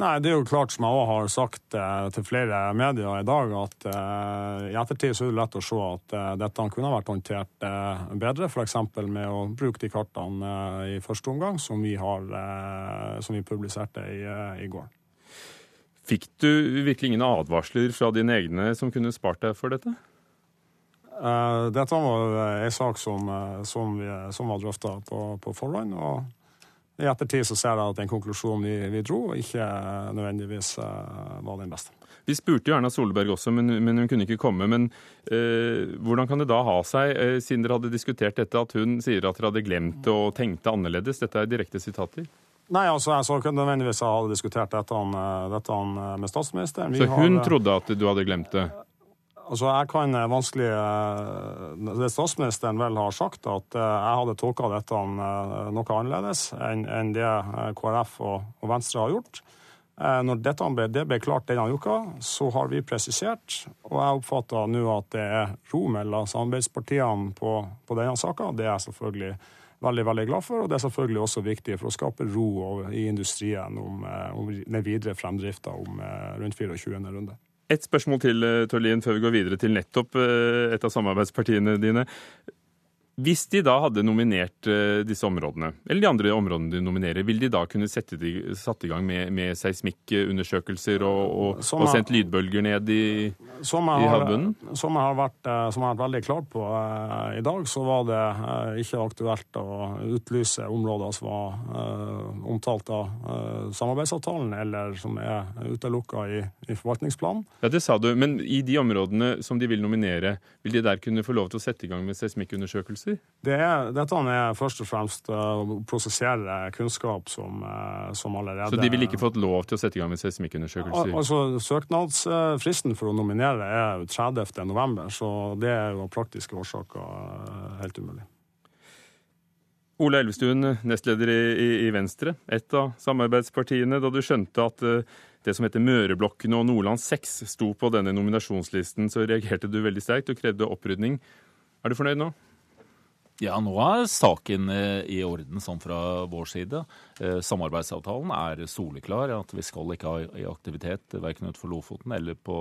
Nei, det er jo klart, som jeg også har sagt eh, til flere medier i dag, at eh, i ettertid så er det lett å se at eh, dette kunne ha vært håndtert eh, bedre, f.eks. med å bruke de kartene eh, i første omgang som vi, har, eh, som vi publiserte i, i går. Fikk du virkelig ingen advarsler fra dine egne som kunne spart deg for dette? Eh, dette var en sak som, som, vi, som var drøfta på, på forhånd. og i ettertid så ser jeg at den konklusjonen vi, vi dro, ikke nødvendigvis eh, var den beste. Vi spurte jo Erna Solberg også, men, men hun kunne ikke komme. Men eh, hvordan kan det da ha seg, eh, siden dere hadde diskutert dette, at hun sier at dere hadde glemt det og tenkte annerledes? Dette er direkte sitater. Nei, altså, jeg så ikke nødvendigvis jeg hadde diskutert dette, eh, dette med statsministeren. Vi Så hun har, eh, trodde at du hadde glemt det? Altså, jeg kan eh, vanskelig eh, Det statsministeren vel har sagt, at eh, jeg hadde tolka dette noe annerledes enn det KrF og, Venstre har gjort. Når dette ble, det ble klart denne uka, så har vi presisert, og jeg oppfatter nå at det er ro mellom samarbeidspartiene på, på denne saka. Det er jeg selvfølgelig veldig veldig glad for, og det er selvfølgelig også viktig for å skape ro i industrien om, om den videre fremdrifta rundt 24. runde. Et spørsmål til, eh, Tørlien, før vi går videre til nettopp eh, et av samarbeidspartiene dine. Hvis de da hadde nominert eh, disse områdene, eller de andre områdene de nominerer, vil de da kunne sette de, satt i gang med, med seismikkundersøkelser og, og, og sendt lydbølger ned i Som I havbunnen? som jeg har vært, eh, som jeg har vært veldig klar på eh, i dag, så var det eh, ikke aktuelt å utlyse områder som var eh, omtalt av eh, samarbeidsavtalen, eller som er utelukka i, i forvaltningsplanen. Ja, det sa du, men i de områdene som de vil nominere, vil de der kunne få lov til å sette i gang med seismikkundersøkelser? Det er, dette er først og fremst eh, å prosessere kunnskap som, eh, som allerede Så de ville ikke fått lov til å sette i gang med seismikkundersøkelser? Al altså, Søknadsfristen for å nominere er jo 30. november, så det er jo av praktiske årsaker eh, helt umulig. Ola Elvestuen, nestleder i, i, Venstre, et av samarbeidspartiene. Da du skjønte at det som heter Møreblokkene og Nordland 6 sto på denne nominasjonslisten, så reagerte du veldig sterkt og krevde opprydning. Er du fornøyd nå? Ja, nå er saken eh, i orden sånn fra vår side. Eh, Samarbeidsavtalen er soleklar. at Vi skal ikke ha aktivitet verken utenfor Lofoten eller på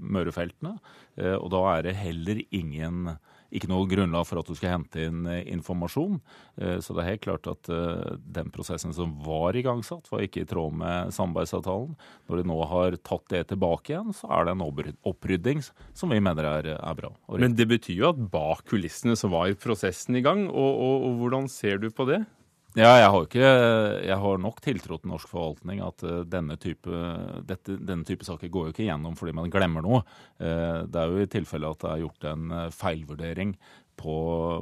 Mørefeltene. Eh, Og da er det heller ingen ikke noe grunnlag for at du skal hente inn eh, informasjon. Eh, Så det er helt klart at eh, den prosessen som var igangsatt, var ikke i tråd med samarbeidsavtalen. Når de nå har tatt det tilbake igjen, så er det en opprydding som vi mener er, er bra. Men det betyr jo at bak kulissene så var prosessen i gang, og, og, og hvordan ser du på det? Ja, jeg har, ikke, jeg har nok tiltro til norsk forvaltning at eh, denne type, dette, denne type saker går jo ikke gjennom fordi man glemmer noe. Eh, Det er jo i tilfelle at det er gjort en eh, feilvurdering på,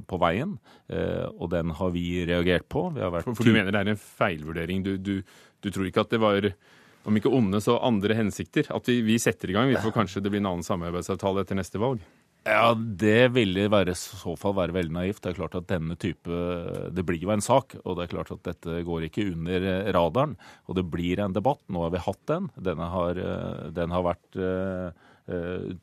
på veien, og den har vi reagert på. Vi For, for du mener det er en feilvurdering? Du, du, du tror ikke at det var om ikke onde, så andre hensikter? At vi, vi setter i gang, vi får kanskje det blir en annen samarbeidsavtale etter neste valg? Ja, det ville i så fall være veldig naivt. Det er klart at denne type Det blir jo en sak, og det er klart at dette går ikke under eh, radaren. Og det blir en debatt. Nå har vi hatt den. Har, eh, den har vært eh,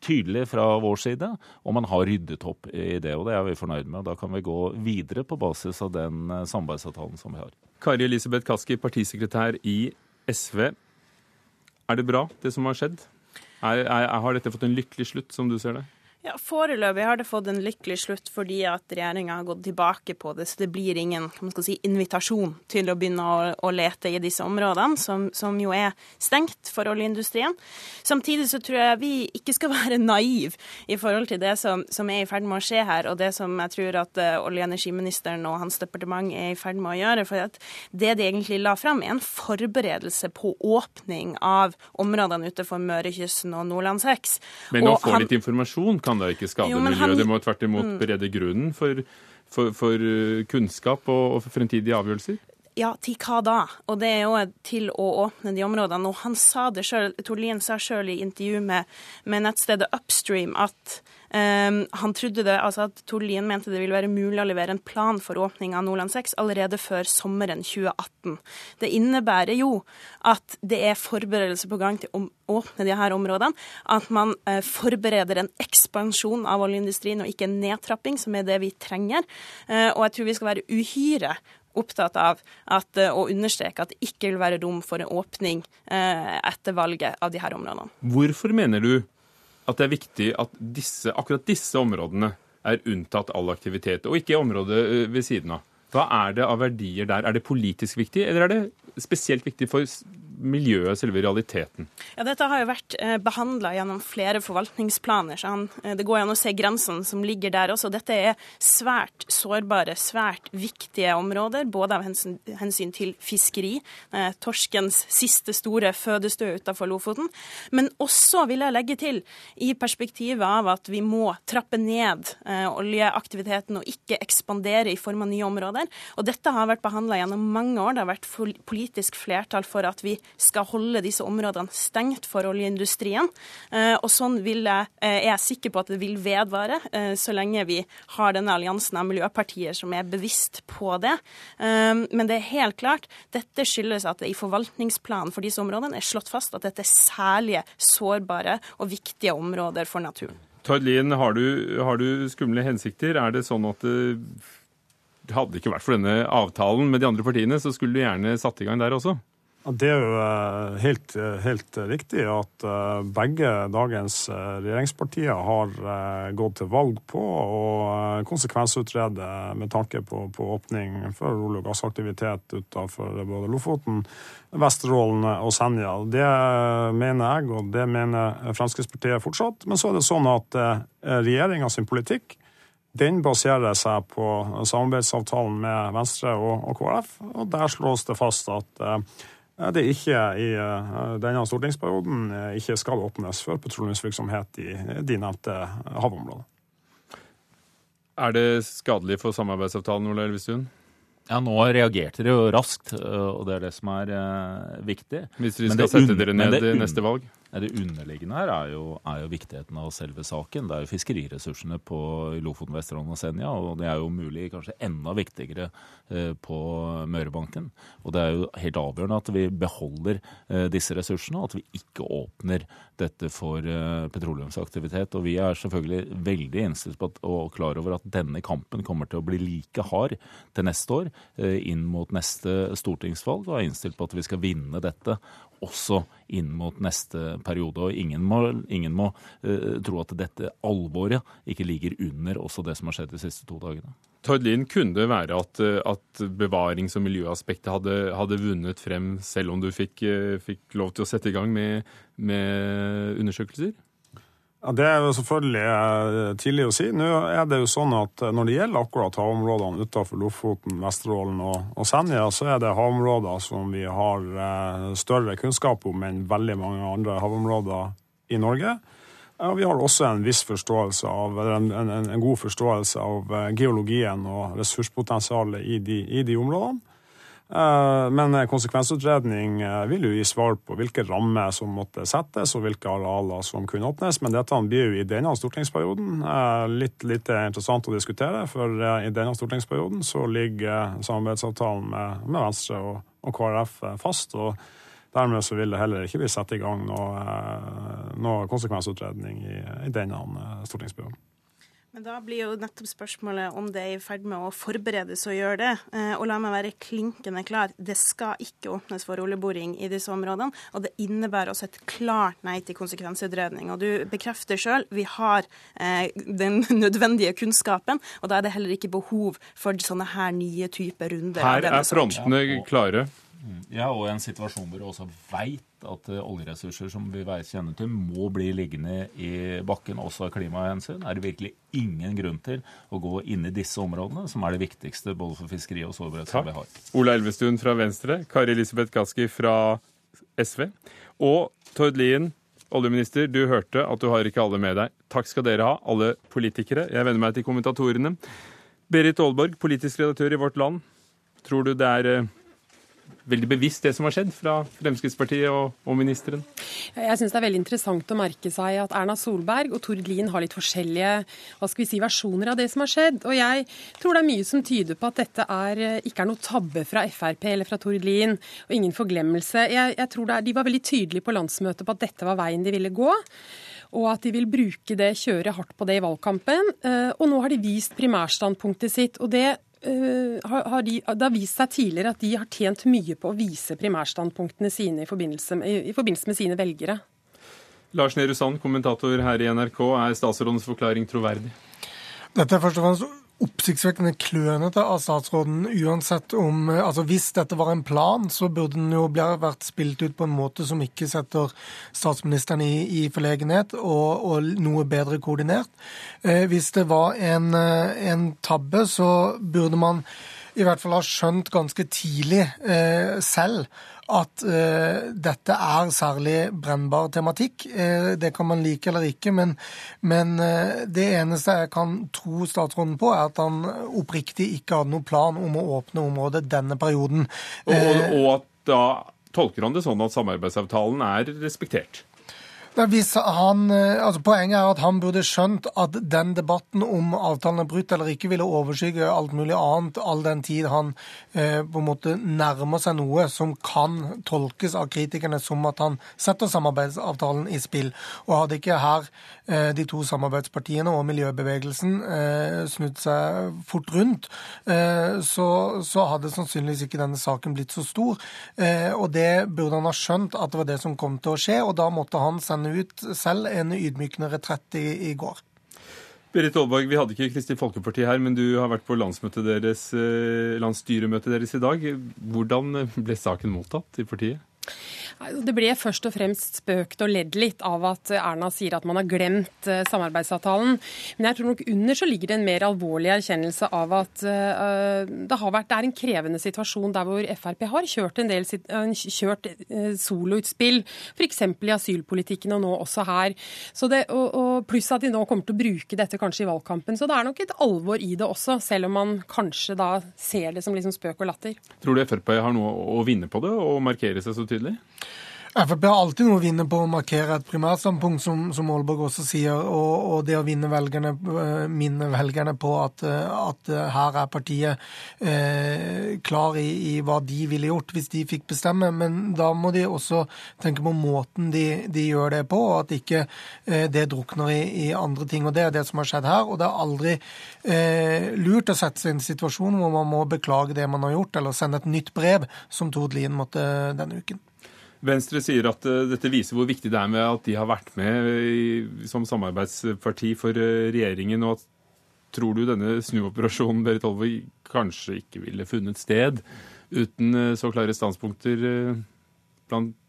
tydelig fra vår side, og man har ryddet opp i det. Og det er vi fornøyd med. og Da kan vi gå videre på basis av den samarbeidsavtalen som vi har. Kari Elisabeth Kaski, partisekretær i SV. Er det bra, det som har skjedd? Er, er, har dette fått en lykkelig slutt, som du ser det? Ja, Foreløpig har det fått en lykkelig slutt fordi at regjeringa har gått tilbake på det, så det blir ingen si, invitasjon til å begynne å, å lete i disse områdene, som, som jo er stengt for oljeindustrien. Samtidig så tror jeg vi ikke skal være naive i forhold til det som, som er i ferd med å skje her, og det som jeg tror at uh, olje- og energiministeren og hans departement er i ferd med å gjøre. For at det de egentlig la fram, er en forberedelse på åpning av områdene utenfor Mørekysten og Nordland 6. Men å Og få litt informasjon kan da ikke skade Jo, miljøet? han- Det må tvert imot Mm. berede grunnen for, for, for uh, kunnskap og, og for fremtidige avgjørelser? Ja, til hva da? Og det er jo til å åpne de områdene. Og han sa det sjøl, Tord Lien sa sjøl i intervju med, med nettstedet Upstream at han trodde det, altså at Tord Lien mente det ville være mulig å levere en plan for åpning av Nordland 6 allerede før sommeren 2018. Det innebærer jo at det er forberedelser på gang til å åpne de her områdene. At man eh, forbereder en ekspansjon av oljeindustrien og ikke en nedtrapping, som er det vi trenger. Eh, og jeg tror vi skal være uhyre opptatt av at, eh, å understreke at det ikke vil være rom for en åpning etter valget av de her områdene. Hvorfor mener du at det er viktig at disse, akkurat disse områdene er unntatt all aktivitet, og ikke området eh, ved siden av? Hva er det av verdier der? Er det politisk viktig, eller er det spesielt viktig for miljøet, selve realiteten? Ja, Dette har jo vært eh, behandla gjennom flere forvaltningsplaner. så eh, Det går an å se grensene som ligger der også. Dette er svært sårbare, svært viktige områder, både av hensyn, til fiskeri, eh, torskens siste store fødestø utenfor Lofoten, men også, vil jeg legge til, i perspektivet av at vi må trappe ned oljeaktiviteten og ikke ekspandere i form av nye områder. Og Dette har vært behandla gjennom mange år. Det har vært politisk flertall for at vi skal holde disse områdene stengt for oljeindustrien. Eh, og sånn vil jeg, eh, er jeg sikker på at det vil vedvare, eh, så lenge vi har denne alliansen av miljøpartier som er bevisst på det. Men det er helt klart, dette skyldes at det i forvaltningsplanen for disse områdene er slått fast at dette er særlige sårbare og viktige områder for naturen. Tord Lien, har du, har du skumle hensikter? Er det sånn at det hadde ikke vært for denne avtalen med de andre partiene, så skulle du gjerne satt i gang der også? Det er jo eh, helt, eh, helt, riktig at eh, begge dagens regjeringspartier har gått til valg på å konsekvensutrede med tanke på, på åpning for olje- og gassaktivitet utenfor både Lofoten, Vesterålen og Senja. Det mener jeg, og det mener Fremskrittspartiet fortsatt. Men så er det sånn at regjeringa sin politikk den baserer seg på samarbeidsavtalen med Venstre og, og KrF, og der slås det fast at det ikke i eh, denne stortingsperioden eh, ikke skal åpnes for petroleumsvirksomhet i de nevnte havområdene. Er det skadelig for samarbeidsavtalen, Ola Elvestuen? Ja, nå reagerte dere jo raskt, og det er det som er viktig. Hvis dere skal sette dere ned i neste valg? Det underliggende her er jo, er jo, viktigheten av selve saken. Det er jo fiskeriressursene på Lofoten, Vesterålen og Senja, og det er jo mulig kanskje enda viktigere eh, på Mørebanken. Og det er jo helt avgjørende at vi beholder eh, disse ressursene, og at vi ikke åpner dette for eh, petroleumsaktivitet. Og vi er selvfølgelig veldig innstilt på at, og klar over at denne kampen kommer til å bli like hard til neste år, inn mot neste stortingsvalg, og er innstilt på at vi skal vinne dette også inn mot neste periode. Og ingen må, ingen må uh, tro at dette alvoret ikke ligger under også det som har skjedd de siste to dagene. Tord Lien, kunne det være at, eh, at bevarings- og miljøaspektet hadde, hadde, vunnet frem, selv om du fikk, uh, fikk, lov til å sette i gang med, med undersøkelser? Ja, Det er jo selvfølgelig eh, tidlig å si. Nå er det jo sånn at eh, Når det gjelder akkurat havområdene utenfor Lofoten, Vesterålen og, og, Senja, så er det havområder som vi har eh, større kunnskap om enn veldig mange andre havområder i Norge. Ja, vi har også en viss forståelse av, en, en, en god forståelse av geologien og ressurspotensialet i de, i de områdene. Eh, men konsekvensutredning eh, vil jo gi svar på hvilke rammer som måtte settes, og hvilke arealer som kunne åpnes. Men dette blir jo i denne stortingsperioden eh, litt lite interessant å diskutere. For i denne stortingsperioden så ligger samarbeidsavtalen med, med Venstre og, og, KrF fast. og Dermed så vil det heller ikke bli satt i gang noe, noe konsekvensutredning i, i denne stortingsperioden. Men da blir jo nettopp spørsmålet om det er i ferd med å forberedes å gjøre det. Eh, og la meg være klinkende klar, det skal ikke åpnes for oljeboring i disse områdene. Og det innebærer også et klart nei til konsekvensutredning. Og du bekrefter sjøl, vi har eh, den nødvendige kunnskapen, og da er det heller ikke behov for sånne her nye typer runder. Her er frontene klare. Ja, og i en situasjon hvor du også veit at uh, oljeressurser som vi kjenner til, må bli liggende i bakken, også av klimahensyn, er det virkelig ingen grunn til å gå inn i disse områdene, som er det viktigste både for fiskeri og sårbarhet vi har. Ola Elvestuen fra Venstre, Kari Elisabeth Kaski fra SV, og Tord Lien, oljeminister, du hørte at du har ikke alle med deg. Takk skal dere ha, alle politikere. Jeg venner meg til kommentatorene. Berit Aalborg, politisk redaktør i Vårt Land. Tror du det er uh, veldig bevisst det som har skjedd fra Fremskrittspartiet og, og ministeren? Jeg syns det er veldig interessant å merke seg at Erna Solberg og Tord Lien har litt forskjellige hva skal vi si, versjoner av det som har skjedd. Og jeg tror det er mye som tyder på at dette er, ikke er noe tabbe fra Frp eller fra Tord Lien, og ingen forglemmelse. Jeg, jeg tror er, De var veldig tydelige på landsmøtet på at dette var veien de ville gå og at de vil bruke det, kjøre hardt på det i valgkampen. Eh, og nå har de vist primærstandpunktet sitt. og det har de, det har vist seg tidligere at de har tjent mye på å vise primærstandpunktene sine i forbindelse med, i forbindelse med sine velgere. Lars Nehru Sand, kommentator her i NRK. Er statsrådens forklaring troverdig? Dette er først og fremst oppsiktsvekkende klønete av statsråden. uansett om, eh, altså Hvis dette var en plan, så burde den jo vært spilt ut på en måte som ikke setter statsministeren i, i forlegenhet, og, og, noe bedre koordinert. Eh, hvis det var en, eh, en tabbe, så burde man i hvert fall har skjønt ganske tidlig eh, selv at eh, dette er særlig brennbar tematikk. Eh, det kan man like eller ikke, men, men uh, det eneste jeg kan tro statsråden på, er at han oppriktig ikke hadde noen plan om å åpne området denne perioden. Og, og, og at da tolker han det sånn at samarbeidsavtalen er respektert? Han, eh, altså poenget er at han burde skjønt at den debatten om avtalen er brutt eller ikke, ville overskygge alt mulig annet, all den tid han eh, på en måte nærmer seg noe som kan tolkes av kritikerne som at han setter samarbeidsavtalen i spill. Og hadde ikke her eh, de to samarbeidspartiene og miljøbevegelsen eh, snudd seg fort rundt, eh, så, så, hadde sannsynligvis ikke denne saken blitt så stor. Eh, og det burde han ha skjønt at det var det som kom til å skje, og da måtte han sende ut selv en ydmykende retrett i, i går. Berit Aalborg, vi hadde ikke Kristelig Folkeparti her, men du har vært på deres, eh, landsstyremøtet deres i dag. Hvordan ble saken mottatt i partiet? Det ble først og fremst spøkt og ledd litt av at Erna sier at man har glemt eh, samarbeidsavtalen. Men jeg tror nok under så ligger det en mer alvorlig erkjennelse av at eh, det, vært, det er en krevende situasjon der hvor Frp har kjørt en del kjørt eh, soloutspill, f.eks. i asylpolitikken og nå også her. Det, og, og Pluss at de nå kommer til å bruke dette kanskje i valgkampen. Så det er nok et alvor i det også, selv om man kanskje da ser det som liksom spøk og latter. Tror du Frp har noe å vinne på det, og markere seg så tydelig? Frp har alltid noe å vinne på å markere et primærstandpunkt, som, som Aalborg også sier. Og, og, det å velgerne, eh, minne velgerne på at, eh, at eh, her er partiet eh, klar i, i, hva de ville gjort hvis de fikk bestemme. Men da må de også tenke på måten de, de gjør det på, og at ikke eh, det drukner i, i, andre ting. Og Det er det som har skjedd her. Og det er aldri eh, lurt å sette seg i en situasjon hvor man må beklage det man har gjort, eller sende et nytt brev, som Tord Lien måtte denne uken. Venstre sier at uh, dette viser hvor viktig det er med at de har vært med som samarbeidsparti for uh, regjeringen. og at Tror du denne snuoperasjonen Berit Olve, kanskje ikke ville funnet sted uten uh, så klare standpunkter blant Eh,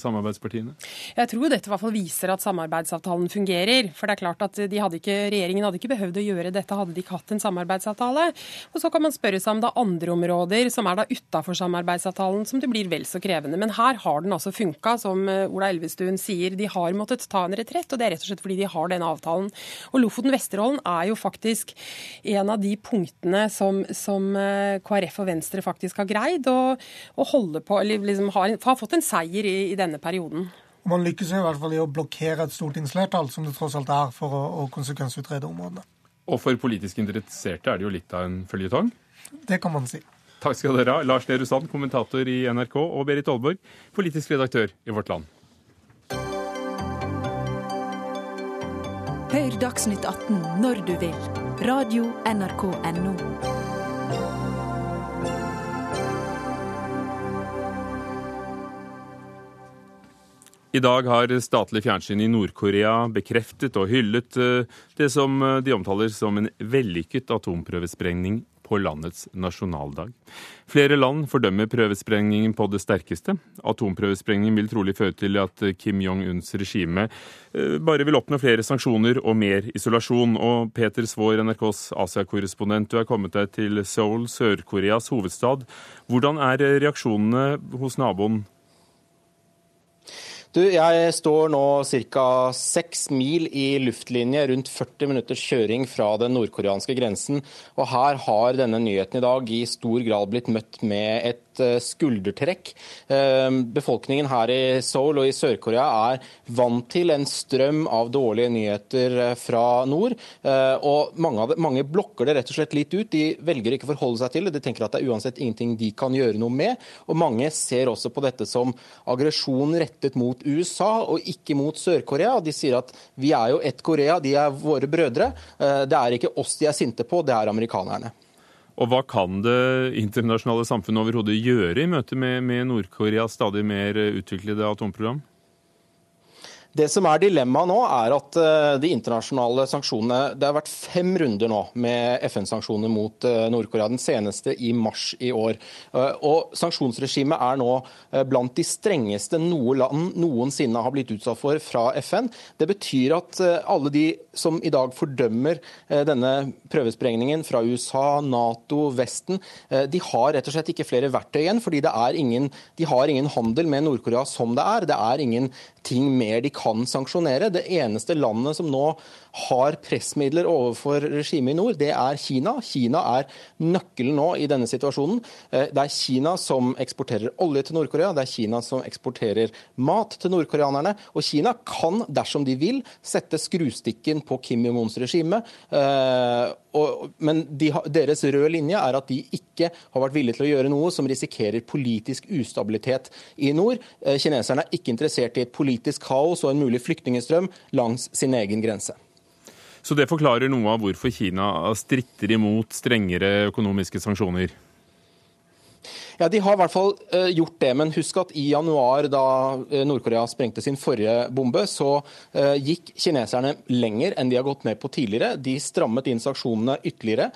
samarbeidspartiene? Jeg tror dette i hvert fall viser at samarbeidsavtalen fungerer. For det er klart at hadde ikke, regjeringen hadde ikke behøvd å gjøre dette hadde de ikke hatt en samarbeidsavtale. Og så kan man spørre seg om det er andre områder som er da utafor samarbeidsavtalen som det blir vel så krevende. Men her har den altså funka, som eh, Ola Elvestuen sier. De har måttet ta en retrett, og det er rett og slett fordi de har denne avtalen. Og Lofoten-Vesterålen er jo faktisk en av de punktene som, som eh, KrF og Venstre faktisk har greid å holde på, eller liksom har, har fått en seier i, i denne perioden. Man lykkes i hvert fall i å blokkere et stortingsflertall, som det tross alt er, for å, å konsekvensutrede områdene. Og for politisk interesserte er det jo litt av en føljetong? Det kan man si. Takk skal dere ha. Lars Nehru Sand, kommentator i NRK, og Berit Aalborg, politisk redaktør i Vårt Land. Hør Dagsnytt 18 når du vil. Radio NRK Radio.nrk.no. I dag har statlig fjernsyn i Nord-Korea bekreftet og hyllet eh, det som eh, de omtaler som en vellykket atomprøvesprengning på landets nasjonaldag. Flere land fordømmer prøvesprengningen på det sterkeste. Atomprøvesprengningen vil trolig føre til at Kim Jong-uns regime eh, bare vil oppnå flere sanksjoner og mer isolasjon. Og Peter Svaar, NRKs Asia-korrespondent, du er kommet deg til Seoul, Sør-Koreas hovedstad. Hvordan er reaksjonene hos naboen Du, jeg står nå ca. seks mil i luftlinje, rundt 40 minutters kjøring fra den nordkoreanske grensen. Og her har denne nyheten i dag i stor grad blitt møtt med et eh, skuldertrekk. Eh, befolkningen her i Seoul og i Sør-Korea er vant til en strøm av dårlige nyheter eh, fra nord. Og mange, det, mange blokker det rett og slett litt ut. De velger ikke å forholde seg til det. De tenker at det er uansett ingenting de kan gjøre noe med. Og mange ser også på dette som aggresjon rettet mot USA og ikke mot Sør-Korea. De sier at vi er jo ett Korea, de er våre brødre. Det er ikke oss de er sinte på, det er amerikanerne. Og Hva kan det internasjonale samfunnet overhodet gjøre i møte med, med Nord-Koreas stadig mer utviklede atomprogram? Det som er dilemmaet nå, er at eh, de internasjonale sanksjonene Det har vært fem runder nå med FN-sanksjoner mot eh, Nord-Korea. Den seneste i mars i år. Eh, og Sanksjonsregimet er nå blant de strengeste noe land noensinne har blitt utsatt for fra FN. Det betyr at alle de som i dag fordømmer denne prøvesprengningen fra USA, Nato, Vesten, de har rett og slett ikke flere verktøy igjen. fordi ingen, de har ingen handel med Nord-Korea som det er. Det er ingen ting mer de kan sanksjonere. Det eneste landet som nå har pressmidler overfor regimet i nord, det er Kina. Kina er nøkkelen nå i denne situasjonen. Eh, det er Kina som eksporterer olje til Nord-Korea, det er Kina som eksporterer mat til nordkoreanerne. Og Kina kan, dersom de vil, sette skrustikken på Kim Jong-uns regime. Eh, men deres røde linje er at de ikke har vært villige til å gjøre noe som risikerer politisk ustabilitet i nord. Eh, kineserne er ikke interessert i et politisk kaos og en mulig flyktningstrøm langs sin egen grense. Så det forklarer noe av hvorfor Kina stritter imot strengere økonomiske sanksjoner? Ja, De har i hvert fall uh, gjort det. Men husk at i januar, da uh, Nord-Korea sprengte sin forrige bombe, så uh, gikk kineserne lenger enn de har gått med på tidligere. De strammet inn sanksjonene ytterligere.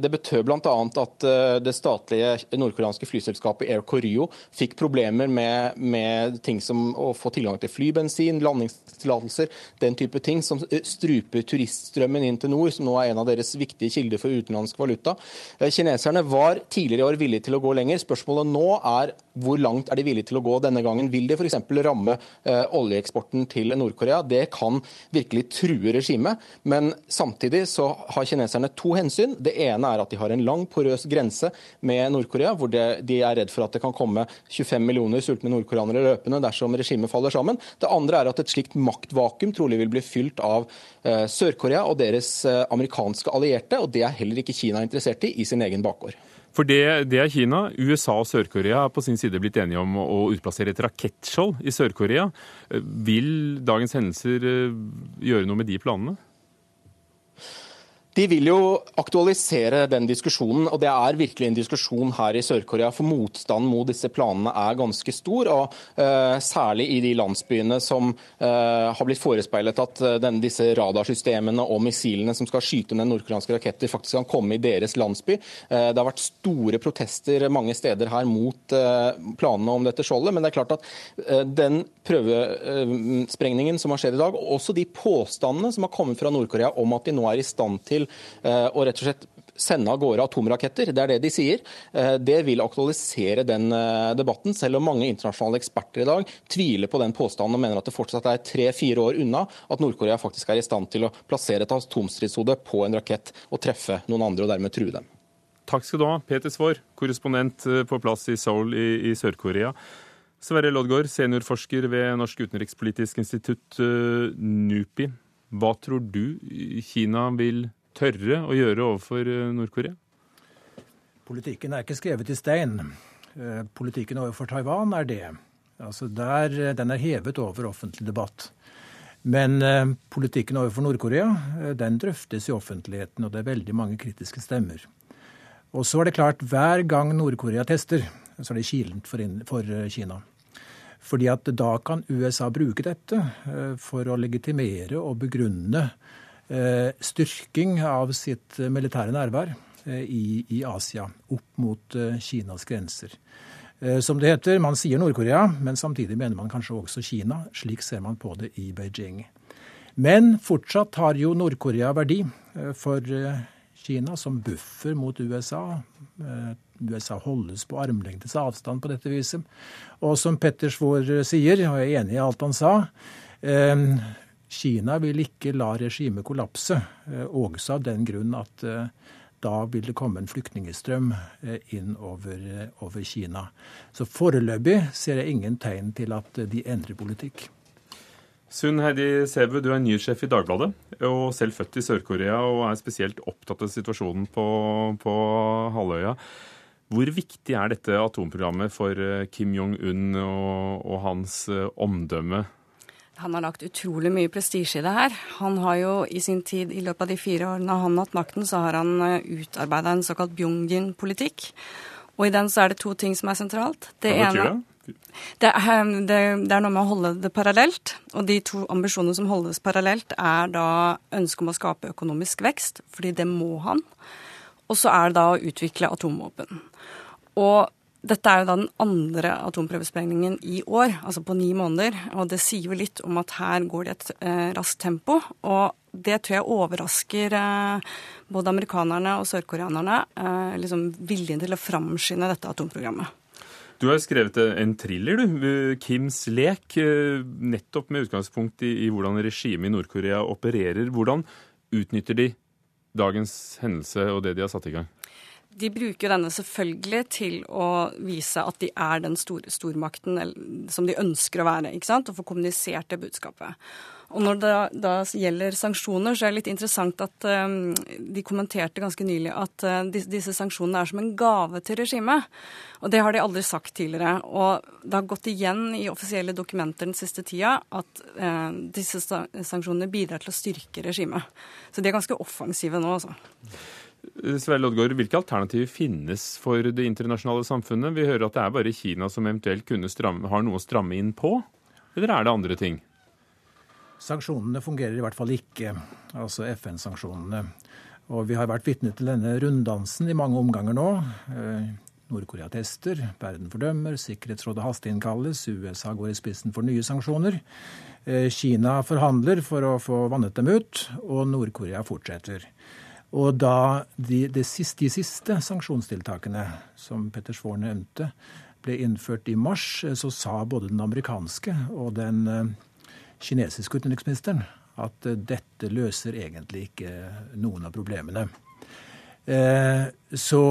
det betød bl.a. at det statlige nordkoreanske flyselskapet Air Koryo fikk problemer med, med, ting som å få tilgang til flybensin, landingstillatelser, den type ting som struper turiststrømmen inn til nord, som nå er en av deres viktige kilder for utenlandsk valuta. Kineserne var tidligere i år villige til å gå lenger. Spørsmålet nå er hvor langt er de villige til å gå denne gangen. Vil det f.eks. ramme eh, oljeeksporten til Nord-Korea? Det kan virkelig true regimet. Men samtidig så har kineserne to hensyn. Det ene er at de har en lang, porøs grense med Nord-Korea, hvor det, de er redd for at det kan komme 25 millioner sultne nordkoreanere løpende dersom regimet faller sammen. Det andre er at et slikt maktvakuum trolig vil bli fylt av eh, Sør-Korea og deres eh, amerikanske allierte, og det er heller ikke Kina interessert i i sin egen bakgård. For det, det, er Kina. USA og Sør-Korea er på sin side blitt enige om å utplassere et rakettskjold i Sør-Korea. Vil dagens hendelser eh, gjøre noe med de planene? De vil jo aktualisere den diskusjonen, og det er virkelig en diskusjon her i Sør-Korea. For motstanden mot disse planene er ganske stor, og uh, særlig i de landsbyene som uh, har blitt forespeilet at uh, denne, disse radarsystemene og missilene som skal skyte ned nordkoreanske raketter, faktisk kan komme i deres landsby. det har vært store protester mange steder her mot planene om dette skjoldet, men det er klart at den prøvesprengningen som har skjedd i dag, og også de påstandene som har kommet fra Nord-Korea om at de nå er i stand til og å rett og slett sende av gårde atomraketter. Det er det de sier. Eh, det vil aktualisere den eh, debatten, selv om mange internasjonale eksperter i dag tviler på den påstanden og mener at det fortsatt er tre-fire år unna at Nord-Korea faktisk er i stand til å plassere et atomstridshode på en rakett og treffe noen andre og dermed true dem. Takk skal du ha, Peter Svaar, korrespondent på plass i Seoul i, i Sør-Korea. Sverre Loddgaard, seniorforsker ved Norsk utenrikspolitisk institutt, NUPI. Hva tror du Kina vil tørre å gjøre overfor eh, Nord-Korea? Politikken er ikke skrevet i stein. Eh, politikken overfor Taiwan er det. Altså der, eh, den er hevet over offentlig debatt. Men politikken overfor Nord-Korea den drøftes i offentligheten, og det er veldig mange kritiske stemmer. Og så er det klart, hver gang Nord-Korea tester, så er det kilent for, for Kina. Fordi at da kan USA bruke dette for å legitimere og begrunne styrking av sitt militære nærvær eh, i, i Asia opp mot eh, Kinas grenser. Som det heter, man sier Nord-Korea, men samtidig mener man kanskje også Kina. Slik ser man på det i Beijing. Men fortsatt har jo Nord-Korea verdi for Kina som buffer mot USA. Eh, USA holdes på armlengdes avstand på dette viset. Og som Petter Svaar sier, og jeg er enig i alt han sa, eh, Kina vil ikke la regimet kollapse, eh, også av den grunn at da vil det komme en flyktningstrøm inn over, over Kina. Så foreløpig ser jeg ingen tegn til at de endrer politikk. Sunn Heidi Sebu, du er nyhetssjef i Dagbladet, og selv født i Sør-Korea og er spesielt opptatt av situasjonen på, på halvøya. Hvor viktig er dette atomprogrammet for eh, Kim Jong-un og, og, hans eh, omdømme? Han har lagt utrolig mye prestisje i det her. Han har jo i sin tid, i løpet av de fire årene han har hatt makten, så har han eh, utarbeida en såkalt Bjungin-politikk. Og i den så er det to ting som er sentralt. Det Hva betyr det? Det er, det, det er, noe med å holde det parallelt. Og de to ambisjonene som holdes parallelt, er da ønsket om å skape økonomisk vekst, fordi det må han. Og så er det da å utvikle atomvåpen. Og dette er jo da den andre atomprøvesprengningen i år, altså på ni måneder. Og det sier jo litt om at her går det et eh, raskt tempo. Og det tror jeg overrasker eh, både amerikanerne og sørkoreanerne. Eh, liksom viljen til å framskynde dette atomprogrammet. Du har skrevet en thriller, du. 'Kims lek'. Eh, nettopp med utgangspunkt i, i hvordan regimet i Nord-Korea opererer. Hvordan utnytter de dagens hendelse og det de har satt i gang? De bruker denne selvfølgelig til å vise at de er den store stormakten som de ønsker å være, ikke sant? og få kommunisert det budskapet. Og når det da gjelder sanksjoner, så er det litt interessant at um, de kommenterte ganske nylig at uh, disse sanksjonene er som en gave til regimet. Og det har de aldri sagt tidligere. Og det har gått igjen i offisielle dokumenter den siste tida at uh, disse sanksjonene bidrar til å styrke regimet. Så de er ganske offensive nå, altså. Sverre Loddgaard, hvilke alternativer finnes for det internasjonale samfunnet? Vi hører at det er bare Kina som eventuelt stramme, har noe å stramme inn på, eller er det andre ting? Sanksjonene fungerer i hvert fall ikke, altså FN-sanksjonene. Og vi har vært vitne til denne runddansen i mange omganger nå. Eh, Nord-Korea tester, verden fordømmer, Sikkerhetsrådet hasteinnkalles, USA går i spissen for nye sanksjoner. Eh, Kina forhandler for å få vannet dem ut, og Nord-Korea fortsetter. Og da de, de, siste, de siste, sanksjonstiltakene, som Petter Svaar nevnte, ble innført i mars, så sa både den amerikanske og den eh, kinesiske utenriksministeren at eh, dette løser egentlig ikke noen av problemene. Eh, så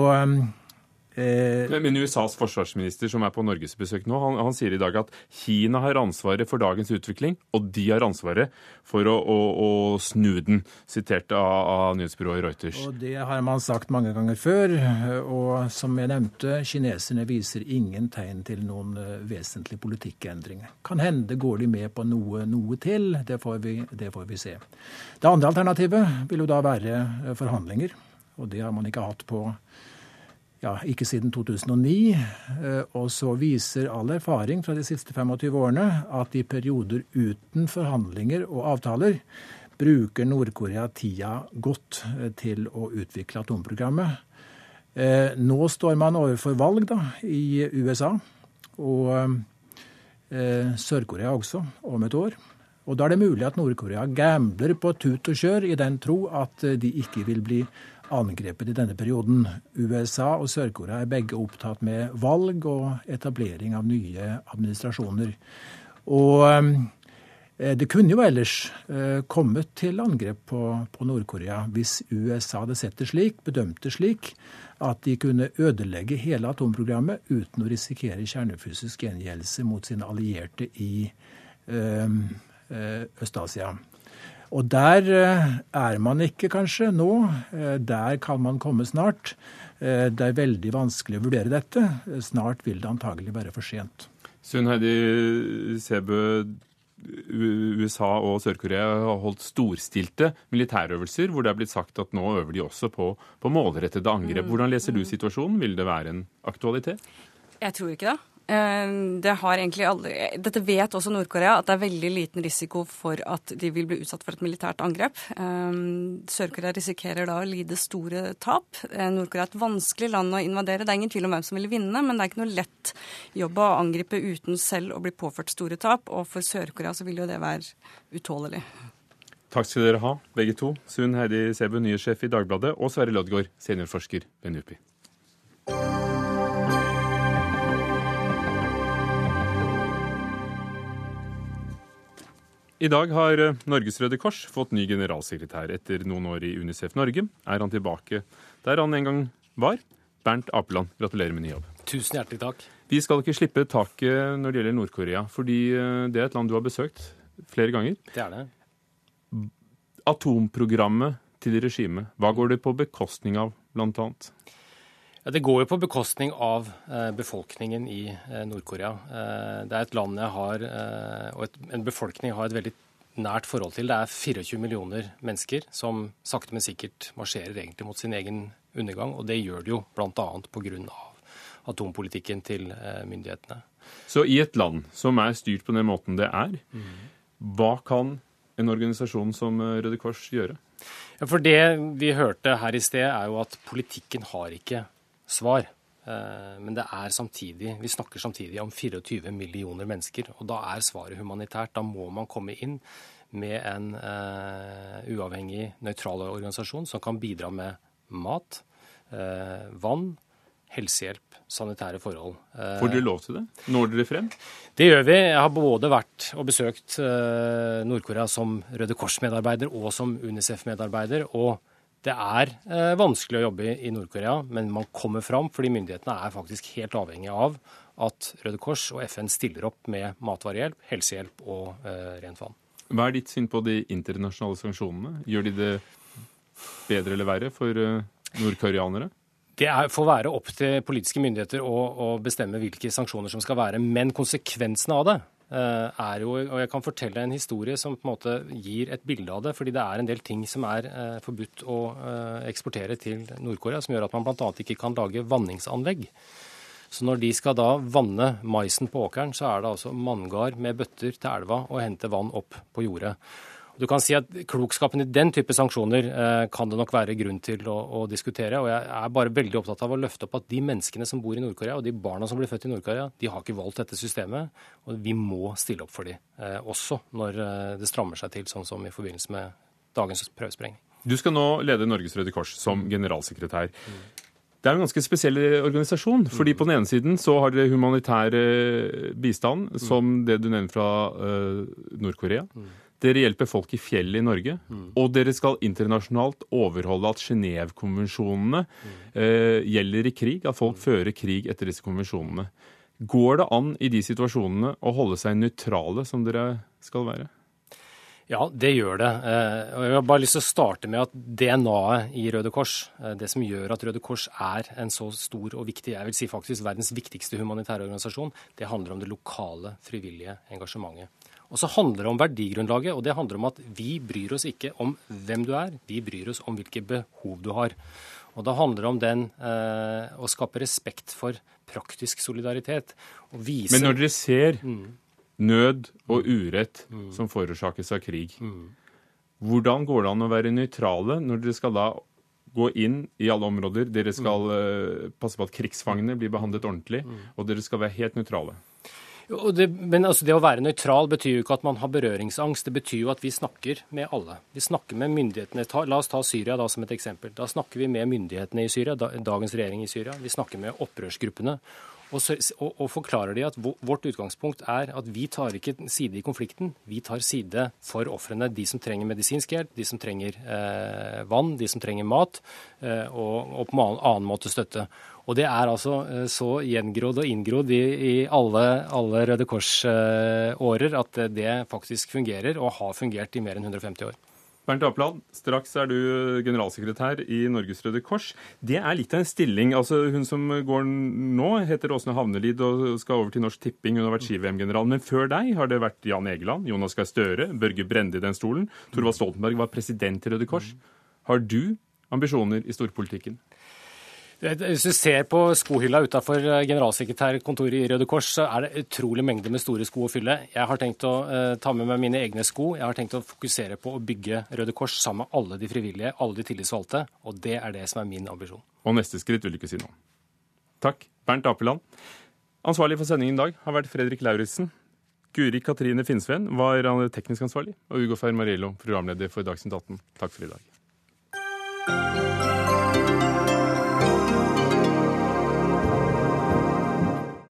Eh, men USAs forsvarsminister som er på norgesbesøk nå, han, han, sier i dag at Kina har ansvaret for dagens utvikling, og de har ansvaret for å, å, å snu den, sitert av, av, nyhetsbyrået Reuters. Og Det har man sagt mange ganger før. Og som jeg nevnte, kineserne viser ingen tegn til noen vesentlige vesentlig politikkendringer. Kan hende går de med på noe, noe til. Det får, vi, det får vi se. Det andre alternativet vil jo da være eh, forhandlinger. Og det har man ikke hatt på ja, ikke siden 2009. Eh, og så viser all erfaring fra de siste 25 årene at i perioder uten forhandlinger og avtaler bruker Nord-Korea tida godt eh, til å utvikle atomprogrammet. Eh, nå står man overfor valg da, i USA, og Sør-Korea også, om et år. Og da er det mulig at Nord-Korea gambler på tut og kjør i den tro at de ikke vil bli angrepet i denne perioden. USA og Sør-Korea er begge opptatt med valg og etablering av nye administrasjoner. Og eh, det kunne jo ellers eh, kommet til angrep på, på Nord-Korea hvis USA hadde sett det slik, bedømt det slik, at de kunne ødelegge hele atomprogrammet uten å risikere kjernefysisk gjengjeldelse mot sine allierte i eh, Øst-Asia. Og der eh, er man ikke kanskje nå. Eh, der kan man komme snart. Eh, det er veldig vanskelig å vurdere dette. Snart vil det antagelig være for sent. Sunn Heidi Sebø, USA og Sør-Korea har holdt storstilte militærøvelser hvor det er blitt sagt at nå øver de også på, på målrettede angrep. Mm. Hvordan leser du situasjonen? Vil det være en aktualitet? Jeg tror ikke det. Eh, det har egentlig aldri, Dette vet også Nord-Korea, at det er veldig liten risiko for at de vil bli utsatt for et militært angrep. Eh, Sør-Korea risikerer da å lide store tap. Eh, Nord-Korea er et vanskelig land å invadere. Det er ingen tvil om hvem som vil vinne, men det er ikke noe lett jobb å angripe uten selv å bli påført store tap. Og for Sør-Korea så vil jo det være utålelig. Takk skal dere ha, begge to. Sunn Heidi Sebu, nyhetssjef i Dagbladet, og Sverre Loddgaard, seniorforsker ved NUPI. I dag har eh, Norges Røde Kors fått ny generalsekretær. Etter noen år i Unicef Norge er han tilbake der han en gang var. Bernt Apeland, gratulerer med ny jobb. Tusen hjertelig takk. Vi skal ikke slippe taket når det gjelder Nord-Korea, fordi eh, det er et land du har besøkt flere ganger. Det er det. Atomprogrammet til regimet, hva går det på bekostning av, blant annet? Ja, det går jo på bekostning av eh, befolkningen i eh, Nord-Korea. Eh, det er et land jeg har, og et, en befolkning jeg har et veldig nært forhold til. Det er 24 millioner mennesker som sakte, men sikkert marsjerer egentlig mot sin egen undergang. Og det gjør det jo bl.a. pga. atompolitikken til myndighetene. Så i et land som er styrt på den måten det er, hva kan en organisasjon som Røde Kors gjøre? Ja, for det vi hørte her i sted, er jo at politikken har ikke svar. Eh, Men det er samtidig, vi snakker samtidig om 24 millioner mennesker. Og da er svaret humanitært. Da må man komme inn med en uh, uavhengig, nøytral organisasjon som kan bidra med mat, uh, vann, helsehjelp, sanitære forhold. Får dere lov til det? Når dere frem? det gjør vi. Jeg har både vært og besøkt Nord-Korea som Røde Kors-medarbeider og som Unicef-medarbeider. Og det er eh, vanskelig å jobbe i, i Nord-Korea, men man kommer fram fordi myndighetene er faktisk helt avhengig av at Røde Kors og FN stiller opp med matvarehjelp, helsehjelp og eh, rent vann. Hva er ditt syn på de internasjonale sanksjonene? Gjør de det bedre eller verre for eh, nordkoreanere? Det er, får være opp til politiske myndigheter å, å bestemme hvilke sanksjoner som skal være. Men konsekvensene av det er jo Og jeg kan fortelle en historie som på en måte gir et bilde av det. fordi det er en del ting som er eh, forbudt å eh, eksportere til Nord-Korea, som gjør at man bl.a. ikke kan lage vanningsanlegg. Så når de skal da vanne maisen på åkeren, så er det altså manngard med bøtter til elva og hente vann opp på jordet. Du kan si at Klokskapen i den type sanksjoner eh, kan det nok være grunn til å, å, diskutere. og Jeg er bare veldig opptatt av å løfte opp at de menneskene som bor i Nord-Korea, og de barna som blir født i Nord-Korea, de har ikke valgt dette systemet. og Vi må stille opp for dem, eh, også når eh, det strammer seg til, sånn som i forbindelse med dagens prøvesprengning. Du skal nå lede Norges Røde Kors som generalsekretær. Det er en ganske spesiell organisasjon. fordi På den ene siden så har dere humanitær bistand, som det du nevner fra Nord-Korea. Dere hjelper folk i fjellet i Norge. Og dere skal internasjonalt overholde at Genévekonvensjonene eh, gjelder i krig, at folk fører krig etter disse konvensjonene. Går det an i de situasjonene å holde seg nøytrale, som dere skal være? Ja, det gjør det. Eh, Jeg har bare lyst til å starte med at DNA-et i Røde Kors, eh, det som gjør at Røde Kors er en så stor og viktig, jeg vil si faktisk verdens viktigste humanitære organisasjon, det handler om det lokale, frivillige engasjementet. Og så handler det om verdigrunnlaget, og det handler om at vi bryr oss ikke om hvem du er, vi bryr oss om hvilke behov du har. Og da handler det om den eh, å skape respekt for praktisk solidaritet. Og vise Men når dere ser nød og urett som forårsakes av krig, hvordan går det an å være nøytrale når dere skal da gå inn i alle områder? Dere skal eh, passe på at krigsfangene blir behandlet ordentlig, og dere skal være helt nøytrale. Det, men altså det å være nøytral betyr jo ikke at man har berøringsangst. Det betyr jo at vi snakker med alle. Vi snakker med myndighetene. Ta, la oss ta Syria da som et eksempel. Da snakker vi med myndighetene i Syria, da, dagens regjering i Syria. Vi snakker med opprørsgruppene. Og, så, og, og forklarer de at vårt utgangspunkt er at vi tar ikke side i konflikten. Vi tar side for ofrene. De som trenger medisinsk hjelp, de som trenger eh, vann, de som trenger mat, eh, og, og på en annen måte støtte. Og det er altså eh, så gjengrodd og inngrodd i, i alle, alle Røde Kors-årer at det faktisk fungerer, og har fungert i mer enn 150 år. Bernt Apland, straks er du generalsekretær i Norges Røde Kors. Det er litt av en stilling. Altså, hun som går nå, heter Åsne Havnelid og skal over til Norsk Tipping. Hun har vært ski-VM-general. Men før deg har det vært Jan Egeland, Jonas Gahr Støre, Børge Brende i den stolen. Torvald Stoltenberg var president i Røde Kors. Har du ambisjoner i storpolitikken? Hvis du ser på skohylla utafor generalsekretærkontoret i Røde Kors, så er det utrolig mengde med store sko å fylle. Jeg har tenkt å uh, ta med meg mine egne sko. Jeg har tenkt å fokusere på å bygge Røde Kors sammen med alle de frivillige, alle de tillitsvalgte. Og det er det som er min ambisjon. Og neste skritt vil du ikke si noe. Takk. Bernt Apeland. Ansvarlig for sendingen i dag har vært Fredrik Lauritzen. Guri Katrine Finnsveen var teknisk ansvarlig, og Ugo Fermariello, programleder for Dagsnytt 18. Takk for i dag.